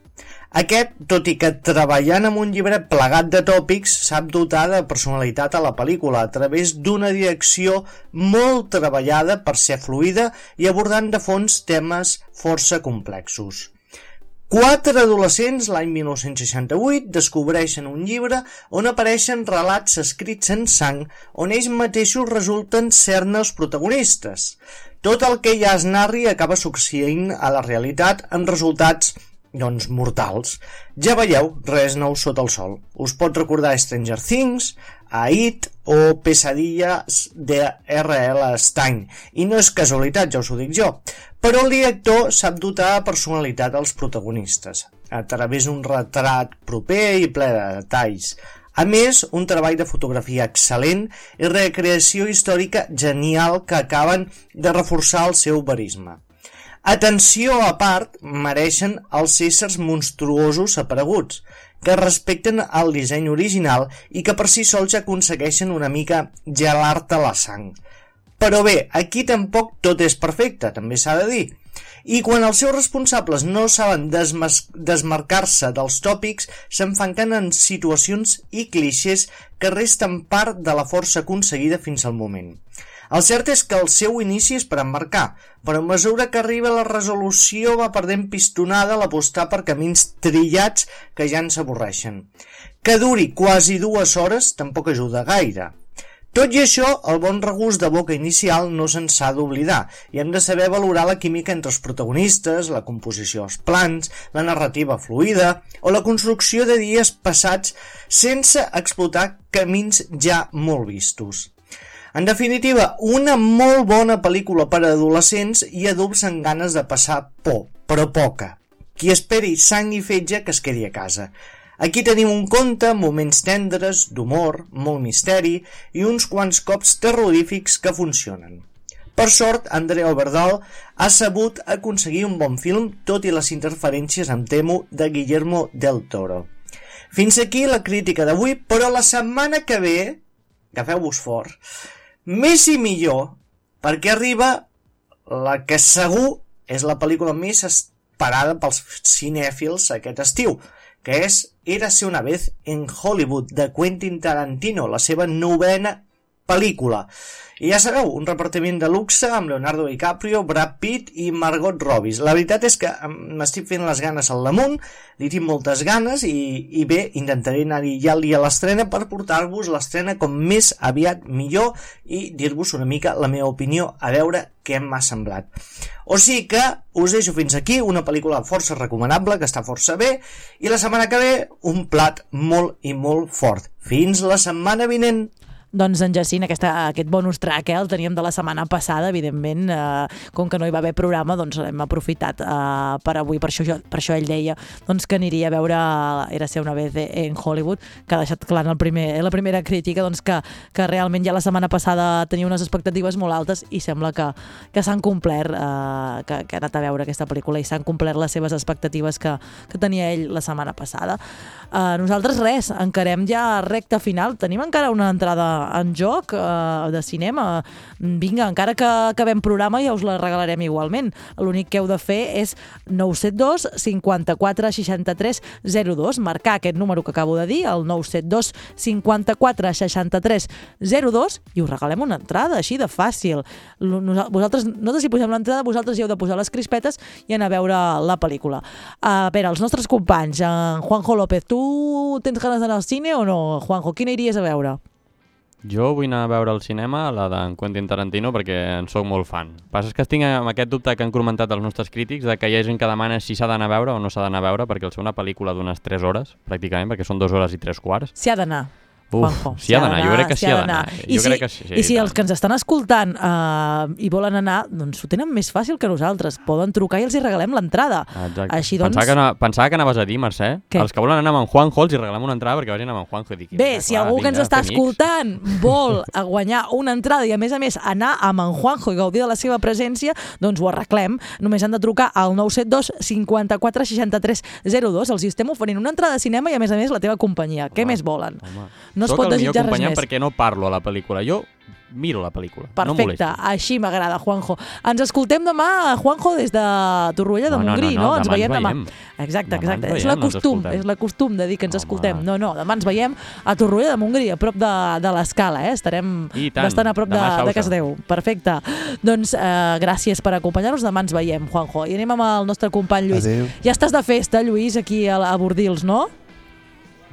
Aquest, tot i que treballant amb un llibre plegat de tòpics, sap dotar de personalitat a la pel·lícula a través d'una direcció molt treballada per ser fluida i abordant de fons temes força complexos. Quatre adolescents l'any 1968 descobreixen un llibre on apareixen relats escrits en sang on ells mateixos resulten ser-ne els protagonistes. Tot el que ja es narri acaba succeint a la realitat en resultats doncs, mortals. Ja veieu, res nou sota el sol. Us pot recordar Stranger Things, a It o Pesadillas de R.L. Stein. I no és casualitat, ja us ho dic jo. Però el director sap dotar de personalitat als protagonistes, a través d'un retrat proper i ple de detalls. A més, un treball de fotografia excel·lent i recreació històrica genial que acaben de reforçar el seu verisme. Atenció a part mereixen els éssers monstruosos apareguts, que respecten el disseny original i que per si sols aconsegueixen una mica gelar-te la sang. Però bé, aquí tampoc tot és perfecte, també s'ha de dir. I quan els seus responsables no saben desmarcar-se dels tòpics, s'enfanquen en situacions i clixés que resten part de la força aconseguida fins al moment. El cert és que el seu inici és per embarcar, però a mesura que arriba la resolució va perdent pistonada a l'apostar per camins trillats que ja ens avorreixen. Que duri quasi dues hores tampoc ajuda gaire. Tot i això, el bon regust de boca inicial no se'n s'ha d'oblidar i hem de saber valorar la química entre els protagonistes, la composició dels plans, la narrativa fluida o la construcció de dies passats sense explotar camins ja molt vistos. En definitiva, una molt bona pel·lícula per a adolescents i adults amb ganes de passar por, però poca. Qui esperi sang i fetge que es quedi a casa. Aquí tenim un conte moments tendres, d'humor, molt misteri i uns quants cops terrorífics que funcionen. Per sort, Andrea Oberdal ha sabut aconseguir un bon film, tot i les interferències, em temo, de Guillermo del Toro. Fins aquí la crítica d'avui, però la setmana que ve, agafeu-vos fort, més i millor, perquè arriba la que segur és la pel·lícula més esperada pels cinèfils aquest estiu, que és Érase una vez en Hollywood, de Quentin Tarantino, la seva novena pel·lícula. I ja sabeu, un repartiment de luxe amb Leonardo DiCaprio, Brad Pitt i Margot Robbie. La veritat és que m'estic fent les ganes al damunt, li tinc moltes ganes i, i bé, intentaré anar-hi ja a l'estrena per portar-vos l'estrena com més aviat millor i dir-vos una mica la meva opinió a veure què m'ha semblat. O sigui que us deixo fins aquí una pel·lícula força recomanable, que està força bé, i la setmana que ve un plat molt i molt fort. Fins la setmana vinent! Doncs en Jacint, aquesta, aquest bonus track eh, el teníem de la setmana passada, evidentment, eh, com que no hi va haver programa, doncs l'hem aprofitat eh, per avui, per això, jo, per això ell deia doncs, que aniria a veure Era ser una vez en Hollywood, que ha deixat clar en el primer, la primera crítica doncs, que, que realment ja la setmana passada tenia unes expectatives molt altes i sembla que, que s'han complert, eh, que, que ha anat a veure aquesta pel·lícula i s'han complert les seves expectatives que, que tenia ell la setmana passada. Eh, nosaltres res, encarem ja recta final, tenim encara una entrada en joc eh, de cinema. Vinga, encara que acabem programa ja us la regalarem igualment. L'únic que heu de fer és 972 54 63 02, marcar aquest número que acabo de dir, el 972 54 63 02 i us regalem una entrada, així de fàcil. Vosaltres, nosaltres si posem l'entrada, vosaltres hi heu de posar les crispetes i anar a veure la pel·lícula. A veure, els nostres companys, en Juanjo López, tu tens ganes d'anar al cine o no? Juanjo, quina iries a veure? Jo vull anar a veure al cinema la d'en Quentin Tarantino perquè en sóc molt fan. El passa és que tinc amb aquest dubte que han comentat els nostres crítics de que hi ha gent que demana si s'ha d'anar a veure o no s'ha d'anar a veure perquè el ser una pel·lícula d'unes 3 hores, pràcticament, perquè són 2 hores i 3 quarts. S'hi ha d'anar. Uf, Juanjo, s'hi ha d'anar, jo crec que s'hi ha d'anar. I si, que sí, I si els que ens estan escoltant uh, i volen anar, doncs ho tenen més fàcil que nosaltres. Poden trucar i els hi regalem l'entrada. Així doncs... Pensava que, no, pensava que anaves a dir, Mercè, Què? els que volen anar amb en Juanjo els hi regalem una entrada perquè vagin amb en Juanjo dic, Bé, si algú que ens està escoltant vol a guanyar una entrada i a més a més anar amb en Juanjo i gaudir de la seva presència, doncs ho arreglem. Només han de trucar al 972 54 63 02. Els hi estem oferint una entrada de cinema i a més a més la teva companyia. Què més volen? No es Soc pot desitjar res més. perquè no parlo a la pel·lícula. Jo miro la pel·lícula. No Perfecte, molestis. així m'agrada, Juanjo. Ens escoltem demà, Juanjo, des de Torroella de No, no, Montgrí, no, no? no, Ens demà veiem ens demà. veiem. Exacte, Demà exacte. ens És veiem, la no ens costum, és la costum de dir que ens escoltem. No, no, demà ens veiem a Torroella de Montgrí, a prop de, de l'escala, eh? Estarem bastant a prop de, demà a de Sausa. Casdeu. Perfecte. Doncs eh, gràcies per acompanyar-nos, demà ens veiem, Juanjo. I anem amb el nostre company Lluís. Adéu. Ja estàs de festa, Lluís, aquí a, a Bordils, no?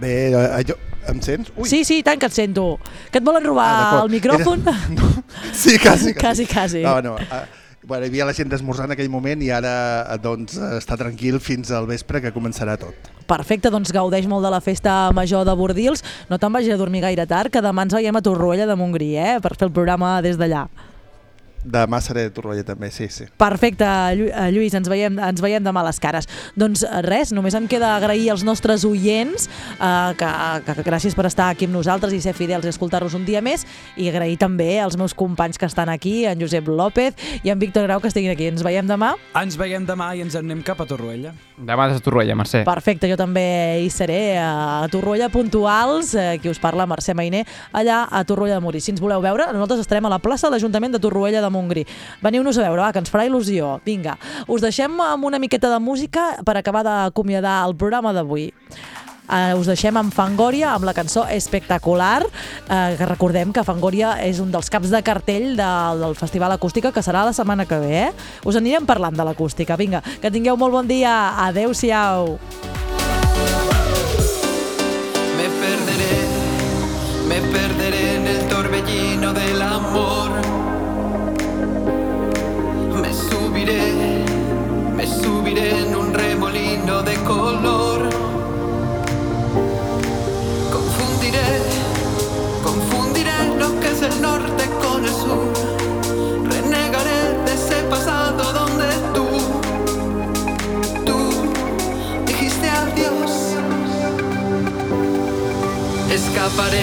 Bé, jo, em sents? Ui. Sí, sí, tant que et sento. Que et volen robar Ah, el micròfon? <laughs> Sí, quasi, quasi, quasi. No, no. Uh, bueno, hi havia la gent d'esmorzar en aquell moment i ara eh, doncs, eh, està tranquil fins al vespre que començarà tot. Perfecte, doncs gaudeix molt de la festa major de Bordils. No te'n vagis a dormir gaire tard, que demà ens veiem a Torroella de Montgrí, eh? Per fer el programa des d'allà. Demà seré a Torroella també, sí, sí. Perfecte, Llu- eh, Lluís, ens veiem, ens veiem demà a les cares. Doncs eh, res, només em queda agrair als nostres oients eh, que, que, que gràcies per estar aquí amb nosaltres i ser fidels i escoltar-nos un dia més i agrair també als meus companys que estan aquí, en Josep López i en Víctor Grau que estiguin aquí. Ens veiem demà. Ens veiem demà i ens en anem cap a Torroella. Demà des de Torroella, Mercè. Perfecte, jo també hi seré a Torroella Puntuals, eh, qui us parla, Mercè Mainer, allà a Torroella de Montgrí. Si ens voleu veure, nosaltres estarem a la plaça de l'Ajuntament de Torroella de Montgrí. Veniu-nos a veure, va, que ens farà il·lusió. Vinga, us deixem amb una miqueta de música per acabar d'acomiadar el programa d'avui. Eh, us deixem amb Fangoria, amb la cançó Espectacular, eh, que recordem que Fangoria és un dels caps de cartell de, del Festival Acústica, que serà la setmana que ve, eh? Us anirem parlant de l'acústica. Vinga, que tingueu molt bon dia. Adeu-siau. Me perderé, me perderé en el torbellino del amor. De color. Confundiré, confundiré lo que es el norte con el sur. Renegaré de ese pasado donde tú, tú dijiste adiós. Escaparé